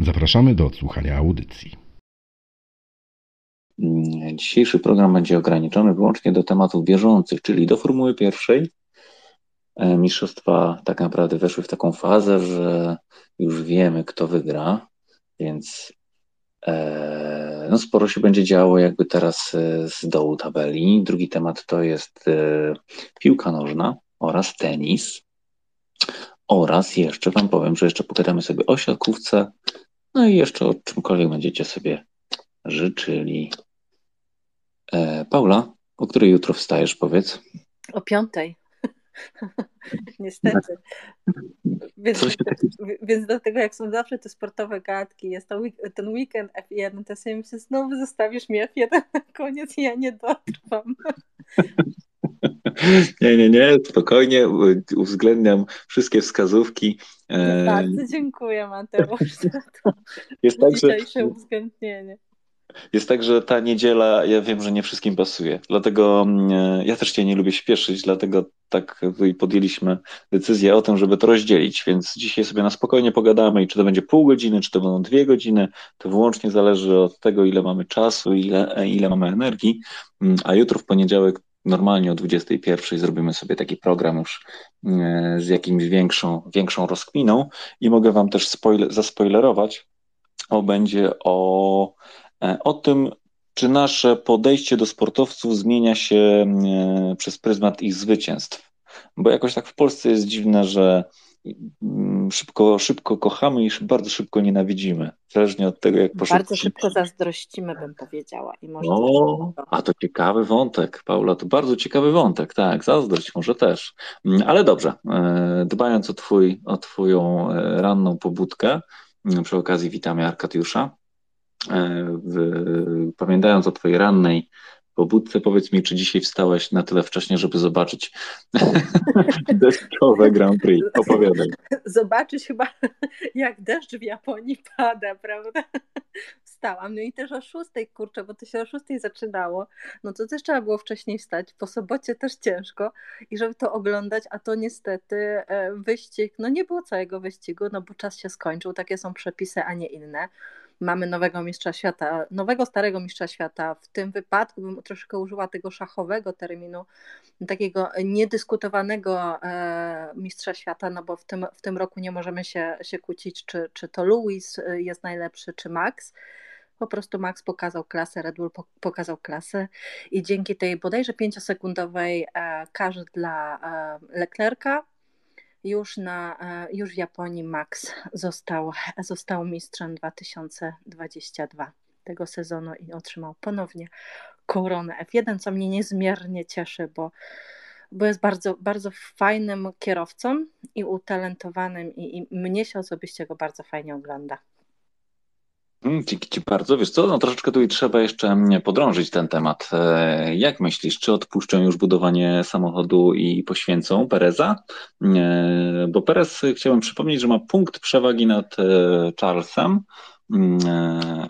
Zapraszamy do odsłuchania audycji. Dzisiejszy program będzie ograniczony wyłącznie do tematów bieżących, czyli do Formuły pierwszej. E, mistrzostwa tak naprawdę weszły w taką fazę, że już wiemy, kto wygra, więc e, no sporo się będzie działo jakby teraz e, z dołu tabeli. Drugi temat to jest piłka nożna oraz tenis. Oraz jeszcze Wam powiem, że jeszcze pogadamy sobie o siatkówce, no i jeszcze o czymkolwiek będziecie sobie życzyli. E, Paula, o której jutro wstajesz, powiedz? O piątej. Niestety. Więc, więc dlatego jak są zawsze te sportowe gadki, jest to ten weekend F1, to sobie myślę, znowu zostawisz mi F1 na koniec i ja nie dotrwam. Nie, nie, nie, spokojnie, uwzględniam wszystkie wskazówki. E, bardzo dziękuję Mateusz za to jest tak, dzisiejsze że... uwzględnienie. Jest tak, że ta niedziela, ja wiem, że nie wszystkim pasuje, dlatego mm, ja też Cię nie lubię śpieszyć, dlatego tak podjęliśmy decyzję o tym, żeby to rozdzielić, więc dzisiaj sobie na spokojnie pogadamy i czy to będzie pół godziny, czy to będą dwie godziny, to wyłącznie zależy od tego, ile mamy czasu, ile, ile mamy energii, mm, a jutro w poniedziałek normalnie o 21 zrobimy sobie taki program już e, z jakimś większą, większą rozkminą i mogę Wam też spoiler, zaspoilerować, o będzie o, e, o tym, czy nasze podejście do sportowców zmienia się e, przez pryzmat ich zwycięstw. Bo jakoś tak w Polsce jest dziwne, że szybko, szybko kochamy i bardzo szybko nienawidzimy. Zależnie od tego, jak poszło. Bardzo szybko zazdrościmy, bym powiedziała. I może o, a to ciekawy wątek, Paula, to bardzo ciekawy wątek, tak, zazdrość może też. Mm, ale dobrze, e, dbając o, twój, o Twoją e, ranną pobudkę, mm, przy okazji witamy Arkadiusza. E, pamiętając o Twojej rannej pobudce. Powiedz mi, czy dzisiaj wstałeś na tyle wcześnie, żeby zobaczyć deszczowe Grand Prix? Opowiadaj. Zobaczyć chyba, jak deszcz w Japonii pada, prawda? Wstałam. No i też o szóstej, kurczę, bo to się o szóstej zaczynało. No to też trzeba było wcześniej wstać. Po sobocie też ciężko. I żeby to oglądać, a to niestety e, wyścig, no nie było całego wyścigu, no bo czas się skończył. Takie są przepisy, a nie inne mamy nowego mistrza świata, nowego starego mistrza świata. W tym wypadku bym troszkę użyła tego szachowego terminu, takiego niedyskutowanego e, mistrza świata, no bo w tym, w tym roku nie możemy się, się kłócić, czy, czy to Lewis e, jest najlepszy, czy Max. Po prostu Max pokazał klasę, Red Bull pokazał klasę i dzięki tej bodajże pięciosekundowej e, karze dla Leclerca już, na, e, już w Japonii Max został, został mistrzem 2022 tego sezonu i otrzymał ponownie koronę F1, co mnie niezmiernie cieszy, bo, bo jest bardzo, bardzo fajnym kierowcą i utalentowanym i, i mnie się osobiście go bardzo fajnie ogląda. Mm, dzięki Ci bardzo. Wiesz co, no troszeczkę tu trzeba jeszcze mm, podrążyć ten temat. E, jak myślisz, czy odpuszczą już budowanie samochodu i poświęcą Pereza? E, bo Perez, chciałem przypomnieć, że ma punkt przewagi nad e, Charlesem, mm,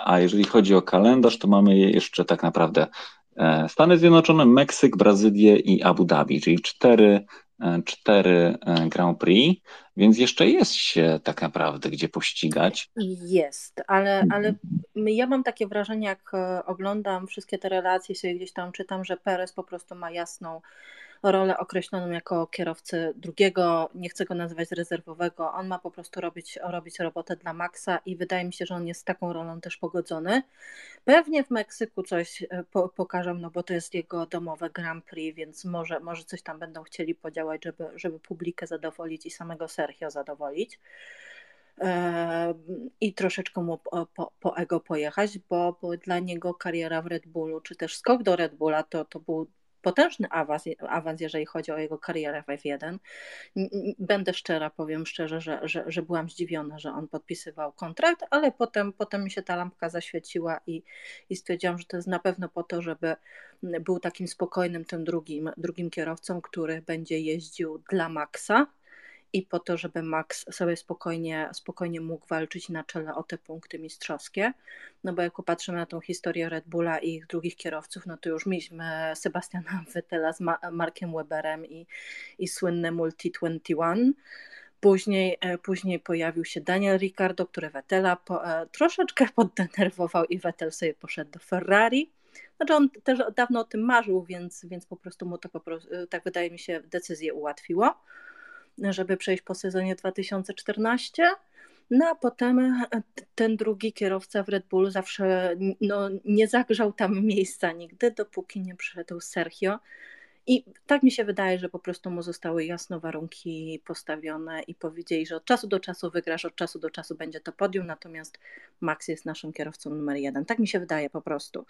a jeżeli chodzi o kalendarz, to mamy jeszcze tak naprawdę Stany Zjednoczone, Meksyk, Brazylię i Abu Dhabi, czyli cztery cztery e, Grand Prix, więc jeszcze jest się tak naprawdę gdzie pościgać. Jest, ale, mhm. ale ja mam takie wrażenie, jak e, oglądam wszystkie te relacje, sobie gdzieś tam czytam, że Perez po prostu ma jasną rolę określoną jako kierowcy drugiego, nie chcę go nazywać rezerwowego, on ma po prostu robić, robić robotę dla Maxa i wydaje mi się, że on jest z taką rolą też pogodzony. Pewnie w Meksyku coś e, po, pokażą, no bo to jest jego domowe Grand Prix, więc może, może coś tam będą chcieli podziałać, żeby, żeby publikę zadowolić i samego Sergio zadowolić e, i troszeczkę mu po, po, ego pojechać, bo, bo dla niego kariera w Red Bullu, czy też skok do Red Bulla to, to był potężny awans, awans, jeżeli chodzi o jego karierę w F1. Będę szczera, powiem szczerze, że, że, że byłam zdziwiona, że on podpisywał kontrakt, ale potem, potem mi się ta lampka zaświeciła i, i stwierdziłam, że to jest na pewno po to, żeby był takim spokojnym tym drugim, drugim kierowcą, który będzie jeździł dla Maxa i po to, żeby Max sobie spokojnie, spokojnie mógł walczyć na czele o te punkty mistrzowskie. No bo jak popatrzymy na tą historię Red Bulla i ich drugich kierowców, no to już mieliśmy Sebastiana Vettela z Markiem Weberem i, i słynne Multi 21. Później, e, później pojawił się Daniel Ricciardo, który Vettela po, e, troszeczkę poddenerwował i Vettel sobie poszedł do Ferrari. Znaczy on też dawno o tym marzył, więc, więc po prostu mu to po prostu, tak wydaje mi się, decyzję ułatwiło żeby przejść po sezonie 2014. No a potem e, ten drugi kierowca w Red Bullu zawsze no, nie zagrzał tam miejsca nigdy, dopóki nie przyszedł Sergio. I tak mi się wydaje, że po prostu mu zostały jasno warunki postawione i powiedzieli, że od czasu do czasu wygrasz, od czasu do czasu będzie to podium, natomiast Max jest naszym kierowcą numer jeden. Tak mi się wydaje po prostu.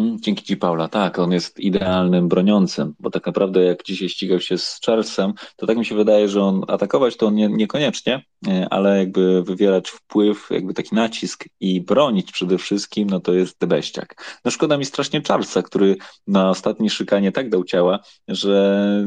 Mm, dzięki Ci, Paula. Tak, on jest idealnym broniącym, bo tak naprawdę jak dzisiaj ścigał się z Charlesem, to tak mi się wydaje, że on atakować to nie, niekoniecznie, e, ale jakby wywierać wpływ, jakby taki nacisk i bronić przede wszystkim, no to jest tebeściak. No szkoda mi strasznie Charlesa, który na ostatniej szykanie tak dał ciała, że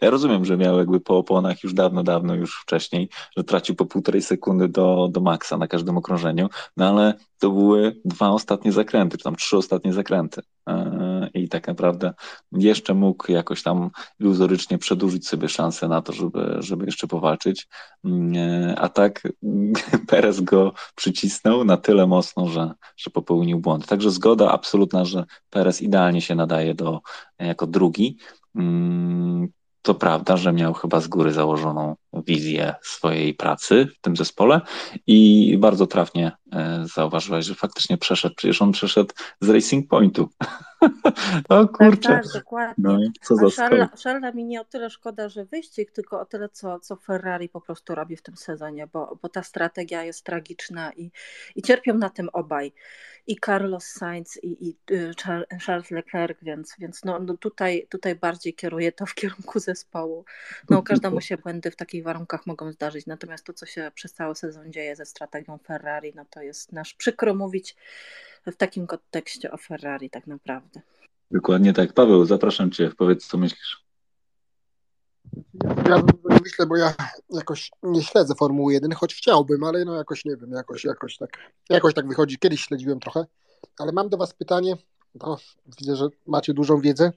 ja rozumiem, że miał jakby po oponach już dawno, dawno, już wcześniej, że tracił po półtorej sekundy do, do maksa na każdym okrążeniu, no ale to były dwa ostatnie zakręty, czy tam trzy ostatnie zakręty. E, I tak naprawdę jeszcze mógł jakoś tam iluzorycznie przedłużyć sobie szansę na to, żeby, żeby jeszcze powalczyć. Mm, e, a tak Perez go przycisnął na tyle mocno, że, że popełnił błąd. Także zgoda absolutna, że Perez idealnie się nadaje do jako drugi. To prawda, że miał chyba z góry założoną wizję swojej pracy w tym zespole i bardzo trafnie e, zauważyłeś, że faktycznie przeszedł, przecież on przeszedł z Racing Pointu. o kurczę. Tak, tak dokładnie. No, co za Charlesa mi nie o tyle szkoda, że wyścig, tylko o tyle, co, co Ferrari po prostu robi w tym sezonie, bo, bo ta strategia jest tragiczna i, i cierpią na tym obaj. I Carlos Sainz i, i y, Charles Leclerc, więc, więc no, no tutaj, tutaj bardziej kieruje to w kierunku zespołu. No każdemu się błędy w takich warunkach mogą zdarzyć, natomiast to, co się przez cały sezon dzieje ze strategią Ferrari, no to jest nasz przykro mówić w takim kontekście o Ferrari tak naprawdę. Dokładnie tak. Paweł, zapraszam Cię, powiedz co myślisz. Ja, myślę, bo ja jakoś nie śledzę Formuły 1, choć chciałbym, ale no jakoś nie wiem, jakoś, jakoś, tak, jakoś tak wychodzi. Kiedyś śledziłem trochę, ale mam do Was pytanie. No, widzę, że macie dużą wiedzę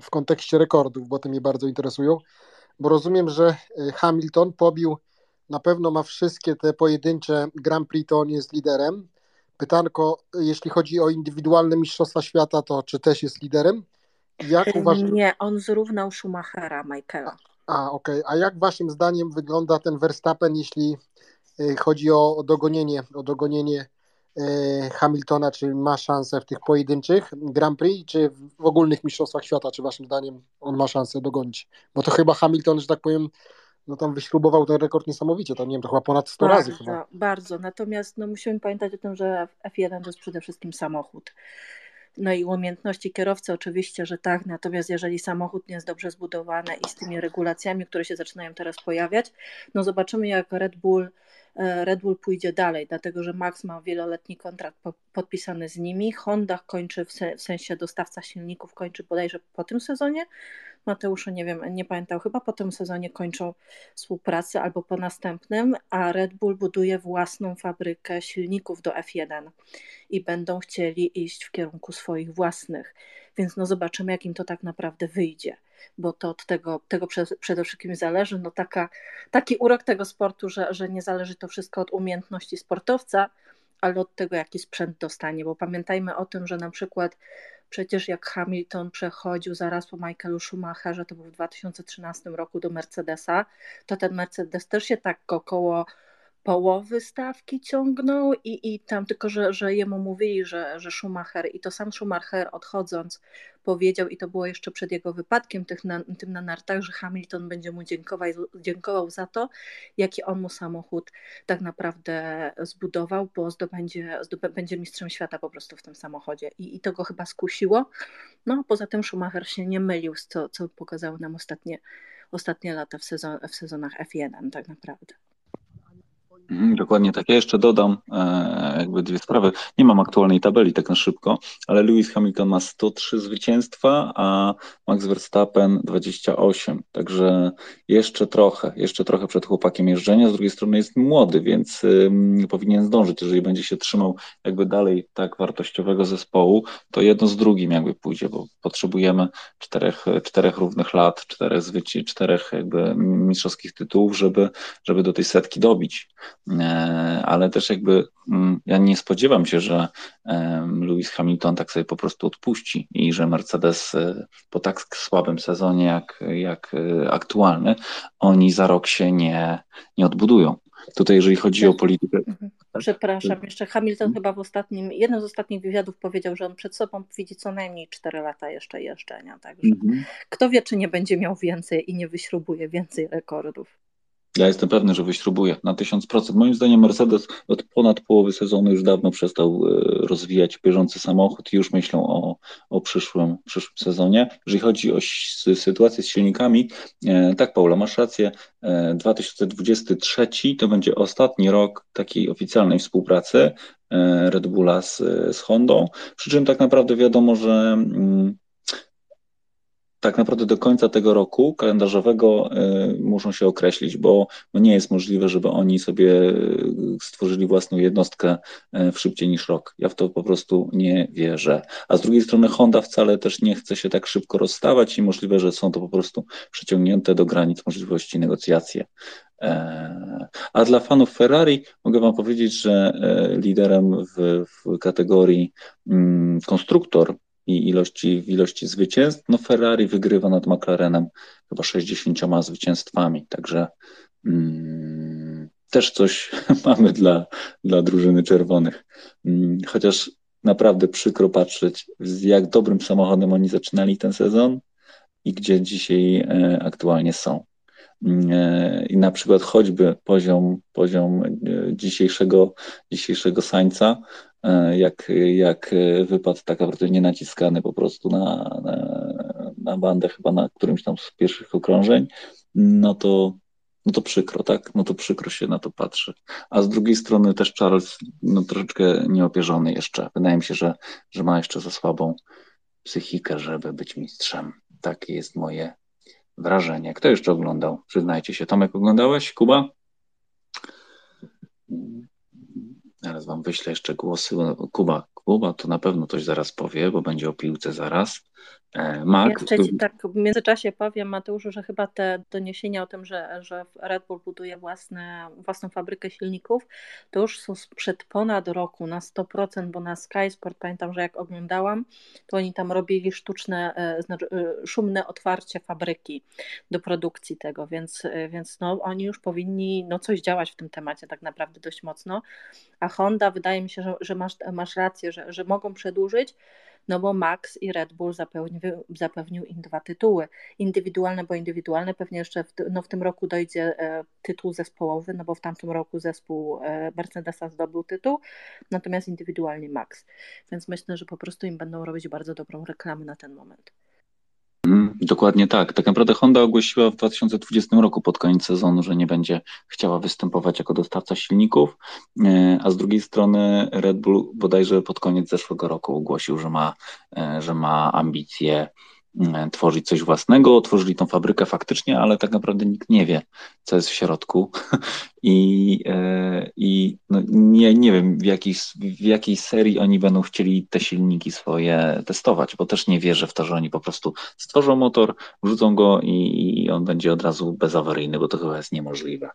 w kontekście rekordów, bo te mnie bardzo interesują, bo rozumiem, że y, Hamilton pobił, na pewno ma wszystkie te pojedyncze Grand Prix, to on jest liderem. Pytanko, jeśli chodzi o indywidualne Mistrzostwa Świata, to czy też jest liderem? Jak uważasz... Nie, on zrównał Schumachera, Michaela. A, okej. Okay. A jak waszym zdaniem wygląda ten Verstappen, jeśli y, chodzi o, dogonienie, o dogonienie y, Hamiltona, czy ma szansę w tych pojedynczych Grand Prix, czy w ogólnych mistrzostwach świata, czy waszym zdaniem on ma szansę dogonić? Bo to chyba Hamilton, że tak powiem, no tam wyśrubował ten rekord niesamowicie, to nie wiem, to chyba ponad 100 bardzo, razy chyba. Bardzo, natomiast no, musimy pamiętać o tym, że F1 to jest przede wszystkim samochód. No i umiejętności kierowcy oczywiście, że tak, natomiast jeżeli samochód nie jest dobrze zbudowany i z tymi regulacjami, które się zaczynają teraz pojawiać, no zobaczymy jak Red Bull e, Red Bull pójdzie dalej, dlatego że Max ma wieloletni kontrakt podpisany z nimi. Honda kończy w, sensie dostawca silników kończy bodajże po tym sezonie, Mateuszu, nie wiem, nie pamiętał, chyba po tym sezonie kończą współpracę albo po następnym, a Red Bull buduje własną fabrykę silników do F1 i będą chcieli iść w kierunku swoich własnych. Więc no zobaczymy, jak im to tak naprawdę wyjdzie, bo to od tego, tego przede wszystkim zależy. No taka, taki urok tego sportu, że, że nie zależy to wszystko od umiejętności sportowca, ale od tego, jaki sprzęt dostanie, bo pamiętajmy o tym, że na przykład Przecież jak Hamilton przechodził zaraz po Michaelu Schumacherze, to był w 2013 roku do Mercedesa, to ten Mercedes też się tak około połowy stawki ciągnął i, i tam tylko, że, że jemu mówili, że, że Schumacher i to sam Schumacher odchodząc powiedział i to było jeszcze przed jego wypadkiem tych na, tym na nartach, że Hamilton będzie mu dziękował, dziękował za to, jaki on mu samochód tak naprawdę zbudował, bo zdobędzie, zdobędzie mistrzem świata po prostu w tym samochodzie i, i to go chyba skusiło. No poza tym Schumacher się nie mylił, co, co pokazały nam ostatnie, ostatnie lata w, sezon, w sezonach F1 tak naprawdę. Mhm, dokładnie tak. Ja jeszcze dodam e, jakby dwie sprawy. Nie mam aktualnej tabeli tak na szybko, ale Lewis Hamilton ma 103 zwycięstwa, a Max Verstappen 28. Także jeszcze trochę, jeszcze trochę przed chłopakiem jeżdżenia. Z drugiej strony jest młody, więc powinien zdążyć. Jeżeli będzie się trzymał jakby dalej tak wartościowego zespołu, to jedno z drugim jakby pójdzie, bo potrzebujemy czterech, czterech równych lat, czterech zwyci, czterech jakby mistrzowskich tytułów, żeby, żeby do tej setki dobić. E, ale też jakby mm, ja nie spodziewam się, że Lewis Hamilton tak sobie po prostu odpuści i że Mercedes e, po tak słabym sezonie jak, jak e, aktualny, oni za rok się nie, nie odbudują. Tutaj jeżeli chodzi o politykę. Mhm. Przepraszam, jeszcze Hamilton hmm. chyba w ostatnim, jednym z ostatnich wywiadów powiedział, że on przed sobą widzi co najmniej 4 lata jeszcze jeżdżenia. Także hmm. kto wie, czy nie będzie miał więcej i nie wyśrubuje więcej rekordów. Ja jestem pewny, że wyśrubuje na 1000%. Moim zdaniem Mercedes od ponad połowy sezonu już dawno przestał e, rozwijać bieżący samochód i już myślą o, o przyszłym, przyszłym sezonie. Jeżeli chodzi o sytuację z silnikami, e, tak Paula, masz rację, 2023 e, to będzie ostatni rok takiej oficjalnej współpracy Red Bulla z, z Hondą, przy czym tak naprawdę wiadomo, że mm, tak naprawdę do końca tego roku kalendarzowego y, muszą się określić, bo nie jest możliwe, żeby oni sobie y, stworzyli własną jednostkę y, w szybciej niż rok. Ja w to po prostu nie wierzę. A z drugiej strony Honda wcale też nie chce się tak szybko rozstawać i możliwe, że są to po prostu przeciągnięte do granic możliwości negocjacje. A dla fanów Ferrari mogę Wam powiedzieć, że e, liderem w, w kategorii mm, konstruktor i ilości, w ilości zwycięstw, no Ferrari wygrywa nad McLarenem chyba 60 zwycięstwami, także mm, też coś mamy dla, dla drużyny czerwonych. Mm, chociaż naprawdę przykro patrzeć, z jak dobrym samochodem oni zaczynali ten sezon i gdzie dzisiaj e, aktualnie są. Mm, e, I na przykład choćby poziom, poziom e, dzisiejszego, dzisiejszego Sańca jak, jak wypadł tak naprawdę nienaciskany po prostu na, na, na bandę chyba na którymś tam z pierwszych okrążeń, no to, no to przykro, tak? No to przykro się na to patrzy. A z drugiej strony też Charles no, troszeczkę nieopierzony jeszcze. Wydaje mi się, że, że ma jeszcze za słabą psychikę, żeby być mistrzem. Takie jest moje wrażenie. Kto jeszcze oglądał? Przyznajcie się. Tomek, oglądałeś? Kuba? Zaraz wam wyślę jeszcze głosy. Kuba, Kuba to na pewno coś zaraz powie, bo będzie o piłce zaraz. E, Mark, Jeszcze ci tak w międzyczasie powiem, Mateuszu, że chyba te doniesienia o tym, że, że Red Bull buduje własne, własną fabrykę silników, to już są sprzed ponad roku na 100%, bo na Sky Sport pamiętam, że jak oglądałam, to oni tam robili sztuczne, e, znaczy, e, szumne otwarcie fabryki do produkcji tego, więc, więc no, oni już powinni no, coś działać w tym temacie tak naprawdę dość mocno. A Honda, wydaje mi się, że, że masz, masz rację, że, że mogą przedłużyć, no bo Max i Red Bull zapewnił, zapewnił im dwa tytuły. Indywidualne, bo indywidualne pewnie jeszcze w, no w tym roku dojdzie e, tytuł zespołowy, no bo w tamtym roku zespół e, Mercedesa zdobył tytuł, natomiast indywidualnie Max. Więc myślę, że po prostu im będą robić bardzo dobrą reklamę na ten moment. Dokładnie tak. Tak naprawdę Honda ogłosiła w 2020 roku pod koniec sezonu, że nie będzie chciała występować jako dostawca silników, e, a z drugiej strony Red Bull bodajże pod koniec zeszłego roku ogłosił, że ma, e, że ma ambicje tworzyć coś własnego, otworzyli tą fabrykę faktycznie, ale tak naprawdę nikt nie wie, co jest w środku. I, e, i no nie, nie wiem, w jakiej, w jakiej serii oni będą chcieli te silniki swoje testować, bo też nie wierzę w to, że oni po prostu stworzą motor, wrzucą go i, i on będzie od razu bezawaryjny, bo to chyba jest niemożliwe.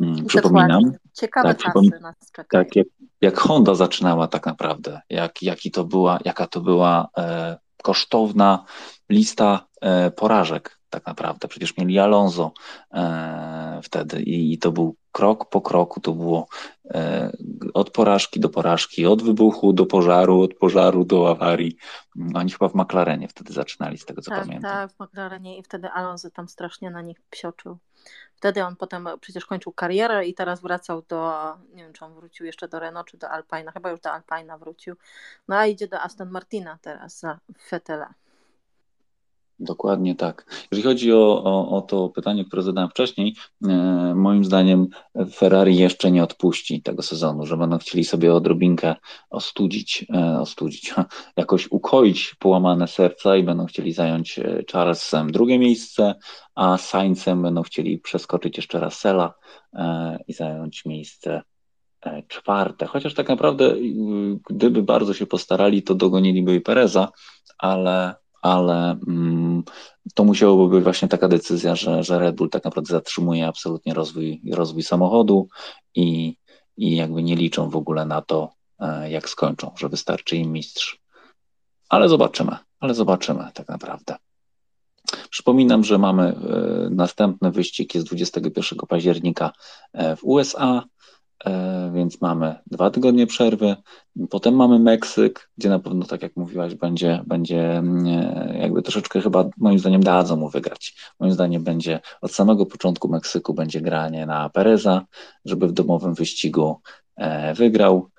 Mm, przypominam. Ciekawe tak, czasy nas czekają. Tak, jak, jak Honda zaczynała tak naprawdę, jak, jaki to była, jaka to była e, kosztowna lista e, porażek tak naprawdę. Przecież mieli Alonso e, wtedy i to był krok po kroku to było e, od porażki do porażki, od wybuchu do pożaru, od pożaru do awarii. Oni chyba w McLarenie wtedy zaczynali, z tego co tak, pamiętam. Tak, w McLarenie i wtedy Alonso tam strasznie na nich psioczył. Wtedy on potem przecież kończył karierę i teraz wracał do, nie wiem czy on wrócił jeszcze do Renault czy do Alpina, chyba już do Alpina wrócił. No a idzie do Aston Martina teraz za Fettela. Dokładnie tak. Jeżeli chodzi o, o, o, to pytanie, które zadałem wcześniej, e, moim zdaniem Ferrari jeszcze nie odpuści tego sezonu, że będą chcieli sobie odrobinkę ostudzić, e, ostudzić, jakoś ukoić połamane serca i będą chcieli zająć e, Charlesem drugie miejsce, a Sainzem będą chcieli przeskoczyć jeszcze Russella e, i zająć miejsce e, czwarte. Chociaż tak naprawdę, gdyby bardzo się postarali, to dogoniliby i Pereza, ale ale mm, to musiałoby być właśnie taka decyzja, że, że Red Bull tak naprawdę zatrzymuje absolutnie rozwój, rozwój samochodu i, i jakby nie liczą w ogóle na to, e, jak skończą, że wystarczy im mistrz. Ale zobaczymy, ale zobaczymy tak naprawdę. Przypominam, że mamy e, następny wyścig jest 21 października e, w USA. E, więc mamy dwa tygodnie przerwy. Potem mamy Meksyk, gdzie na pewno, tak jak mówiłaś, będzie, będzie mm, e, jakby troszeczkę chyba, moim zdaniem, dadzą mu wygrać. Moim zdaniem będzie od samego początku Meksyku będzie granie na Pereza, żeby w domowym wyścigu e, wygrał.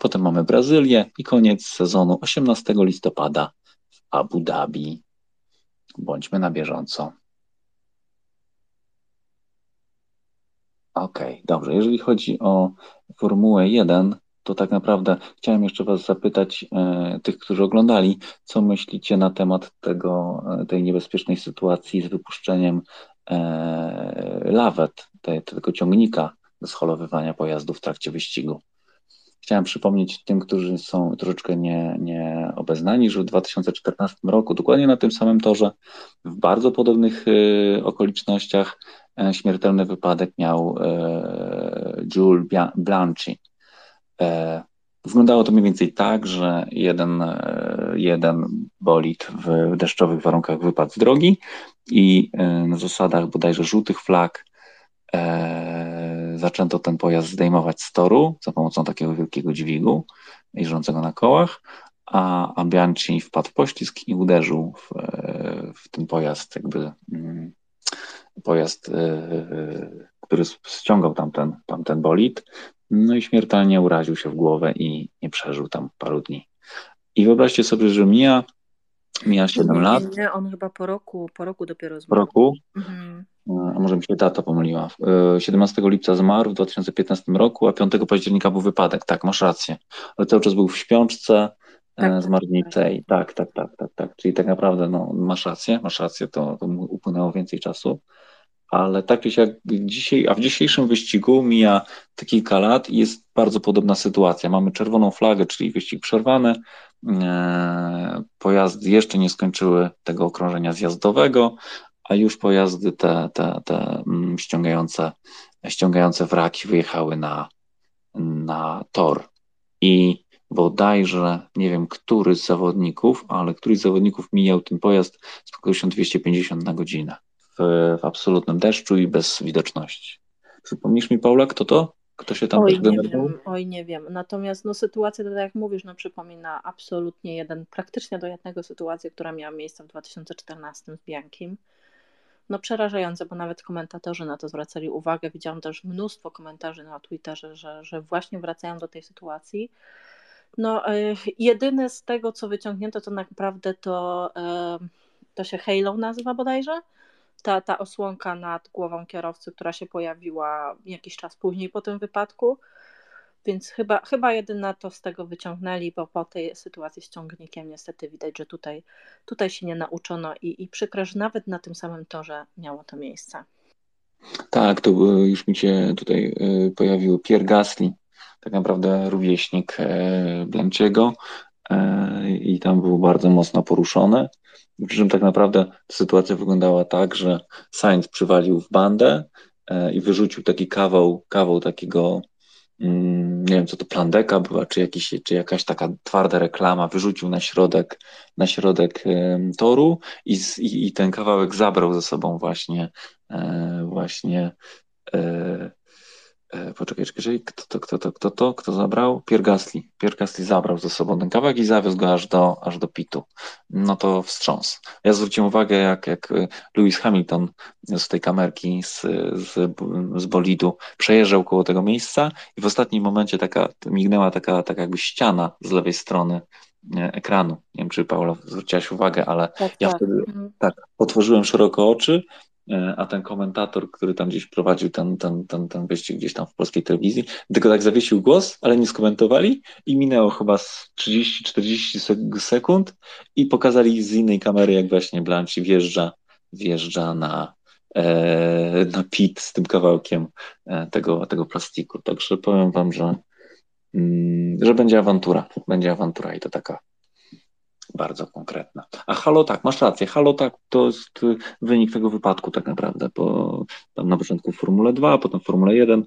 Potem mamy Brazylię i koniec sezonu 18 listopada w Abu Dhabi. Bądźmy na bieżąco. Okej, okay, dobrze. Jeżeli chodzi o Formułę 1, to tak naprawdę chciałem jeszcze Was zapytać, e, tych, którzy oglądali, co myślicie na temat tego, e, tej niebezpiecznej sytuacji z wypuszczeniem e, lawet, te, tego ciągnika do scholowywania pojazdów w trakcie wyścigu. Chciałem przypomnieć tym, którzy są troszeczkę nie, nie że w 2014 roku, dokładnie na tym samym torze, w bardzo podobnych y, okolicznościach, śmiertelny wypadek miał e, Jules Blanchi. E, wyglądało to mniej więcej tak, że jeden, jeden bolid w deszczowych warunkach wypadł z drogi i na zasadach bodajże żółtych flag zaczęto ten pojazd zdejmować z toru za pomocą takiego wielkiego dźwigu jeżdżącego na kołach, a, a Bianchi wpadł w poślizg i uderzył w, w ten pojazd jakby mm, pojazd, y, y, który ściągał tamten, tamten bolid, no i śmiertelnie uraził się w głowę i nie przeżył tam paru dni. I wyobraźcie sobie, że mija, mija 7 nie, lat. Nie, on chyba po roku, po roku dopiero zmarł. Po roku? Mhm. A może mi się data pomyliła. 17 y, lipca zmarł w 2015 roku, a 5 października był wypadek. Tak, masz rację. Ale cały czas był w śpiączce, tak, e, zmarł tak, tak, tak, tak, tak, tak. Czyli tak naprawdę no, masz rację, masz rację, to, to upłynęło więcej czasu ale tak jak dzisiaj, a w dzisiejszym wyścigu mija te kilka lat i jest bardzo podobna sytuacja. Mamy czerwoną flagę, czyli wyścig przerwany. E, pojazdy jeszcze nie skończyły tego okrążenia zjazdowego, a już pojazdy te, te, te mm, ściągające, ściągające wraki wyjechały na, na tor. I bodajże, nie wiem, który z zawodników, ale któryś z zawodników mijał ten pojazd z prędkością 250 na godzinę w, absolutnym deszczu i bez widoczności. Przypomnisz mi, Paula, kto to? Kto się tam oj, nie wiem, oj, nie wiem. Natomiast no, sytuacja, tak jak mówisz, no, przypomina absolutnie jeden, praktycznie do jednego sytuację, która miała miejsce w 2014 z Biankiem. No przerażające, bo nawet komentatorzy na to zwracali uwagę. Widziałam też mnóstwo komentarzy na Twitterze, że, że właśnie wracają do tej sytuacji. No, y, jedyne z tego, co wyciągnięto, to naprawdę to, y, to się Halo nazywa bodajże ta, ta osłonka nad głową kierowcy, która się pojawiła jakiś czas później po tym wypadku. Więc chyba, chyba jedyne to z tego wyciągnęli, bo po tej sytuacji z ciągnikiem niestety widać, że tutaj, tutaj się nie nauczono i, i przykro, że nawet na tym samym torze miało to miejsce. Tak, to już mi się tutaj e, pojawił Pierre Gasly, tak naprawdę rówieśnik e, Blanciego e, i tam był bardzo mocno poruszony. Przy czym tak naprawdę sytuacja wyglądała tak, że Sainz przywalił w bandę e, i wyrzucił taki kawał, kawał takiego, mm, nie wiem co to, plandeka była, czy, jakiś, czy jakaś taka twarda reklama, wyrzucił na środek, na środek toru i, i, i ten kawałek zabrał ze sobą właśnie, e, właśnie e, E, poczekaj, czekaj, kto to, kto to, kto to, kto zabrał? Pierre Gasly zabrał ze sobą ten kawałek i zawiózł go aż do, aż do pitu. No to wstrząs. Ja zwróciłem uwagę, jak, jak Lewis Hamilton z tej kamerki z, z, z bolidu przejeżdżał koło tego miejsca i w ostatnim momencie taka mignęła taka, taka jakby ściana z lewej strony e, ekranu. Nie wiem, czy Paula zwróciłaś uwagę, ale Tak, ja tak. wtedy Mhm. tak, otworzyłem szeroko oczy, e, a ten komentator, który tam gdzieś prowadził ten, ten, ten, ten wyścig gdzieś tam w polskiej telewizji, tylko tak zawiesił głos, ale nie skomentowali i minęło chyba z 30-40 sek- sekund i pokazali z innej kamery, jak właśnie Blanchi wjeżdża, wjeżdża na, e, na pit z tym kawałkiem e, tego, tego plastiku. Także powiem wam, że, mm, że będzie awantura. Będzie awantura i to taka bardzo konkretna. A Halo tak, masz rację. Halo tak to jest y, wynik tego wypadku tak naprawdę, bo tam na początku Formule 2, a potem Formule 1. No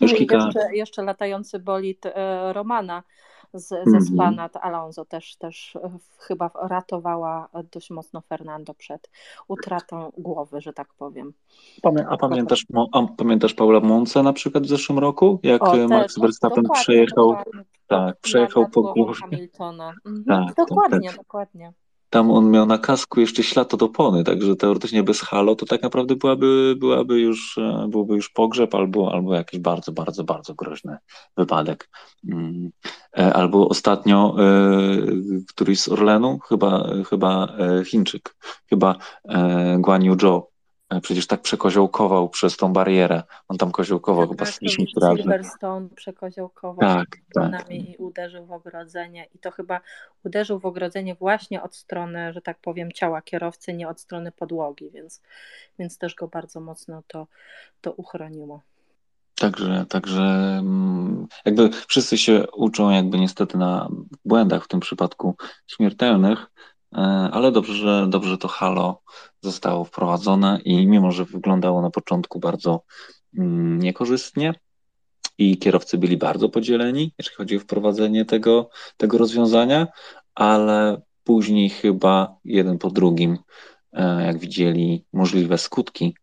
Już i kilka. jeszcze, jeszcze latający bolid e, Romana z, ze Mhm. Spa nad Alonso też, też e, chyba ratowała dość mocno Fernando przed utratą głowy, że tak powiem. Pamię- A pamiętasz, a pamiętasz Paula Monce na przykład w zeszłym roku? Jak O, y, Max Verstappen przejechał, tak, przejechał po głowie. Hamiltona. Mhm. Tak, dokładnie, tak. dokładnie. Tam on miał na kasku jeszcze ślad od opony, także teoretycznie bez halo to tak naprawdę byłaby, byłaby już, e, byłby już pogrzeb albo, albo jakiś bardzo, bardzo, bardzo groźny wypadek. Mm. E, Albo ostatnio e, któryś z Orlenu, chyba, chyba Chińczyk, chyba Guan Yu Zhou, przecież tak przekoziołkował przez tą barierę. On tam koziołkował chyba z Tak, 10 razy. Silverstone przekoziołkował Tak, tak. i uderzył w ogrodzenie. I to chyba uderzył w ogrodzenie właśnie od strony, że tak powiem, ciała kierowcy, nie od strony podłogi, więc, więc też go bardzo mocno to, to uchroniło. Także, także mm, jakby wszyscy się uczą jakby niestety na błędach w tym przypadku śmiertelnych, e, ale dobrze, że dobrze to halo zostało wprowadzone i mimo, że wyglądało na początku bardzo mm, niekorzystnie i kierowcy byli bardzo podzieleni, jeżeli chodzi o wprowadzenie tego, tego rozwiązania, ale później chyba jeden po drugim, e, jak widzieli możliwe skutki,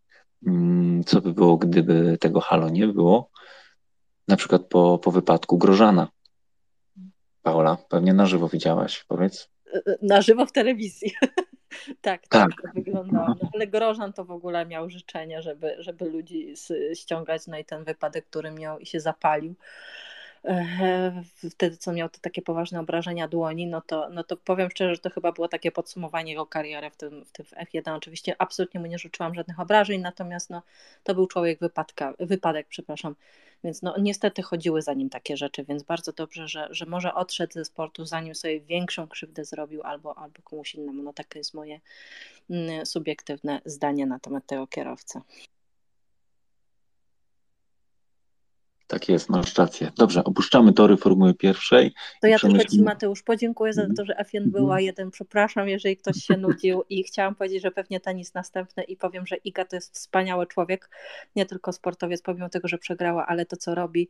mm, co by było, gdyby tego halo nie było, na przykład po, po wypadku Grożana. Paula, pewnie na żywo widziałaś, powiedz. Na żywo w telewizji. tak, tak, Tak. to wyglądało. No, ale Grożan to w ogóle miał życzenie, żeby, żeby ludzi ściągać, no i ten wypadek, który miał i się zapalił. Wtedy, co miał te takie poważne obrażenia dłoni, no to, no to powiem szczerze, że to chyba było takie podsumowanie jego kariery w tym, w tym w F1. Oczywiście absolutnie mu nie życzyłam żadnych obrażeń, natomiast no, to był człowiek wypadka, wypadek, przepraszam. Więc no, niestety chodziły za nim takie rzeczy, więc bardzo dobrze, że, że może odszedł ze sportu, zanim sobie większą krzywdę zrobił albo, albo komuś innemu. No takie jest moje mm, subiektywne zdanie na temat tego kierowcy. Tak jest, masz rację. Dobrze, opuszczamy tory Formuły pierwszej. To ja tylko Ci, Przemyślimy. Mateusz, podziękuję za Mhm. to, że F1 Mhm. była jeden. Przepraszam, jeżeli ktoś się nudził i chciałam powiedzieć, że pewnie ten jest następny i powiem, że Iga to jest wspaniały człowiek, nie tylko sportowiec, pomimo tego, że przegrała, ale to, co robi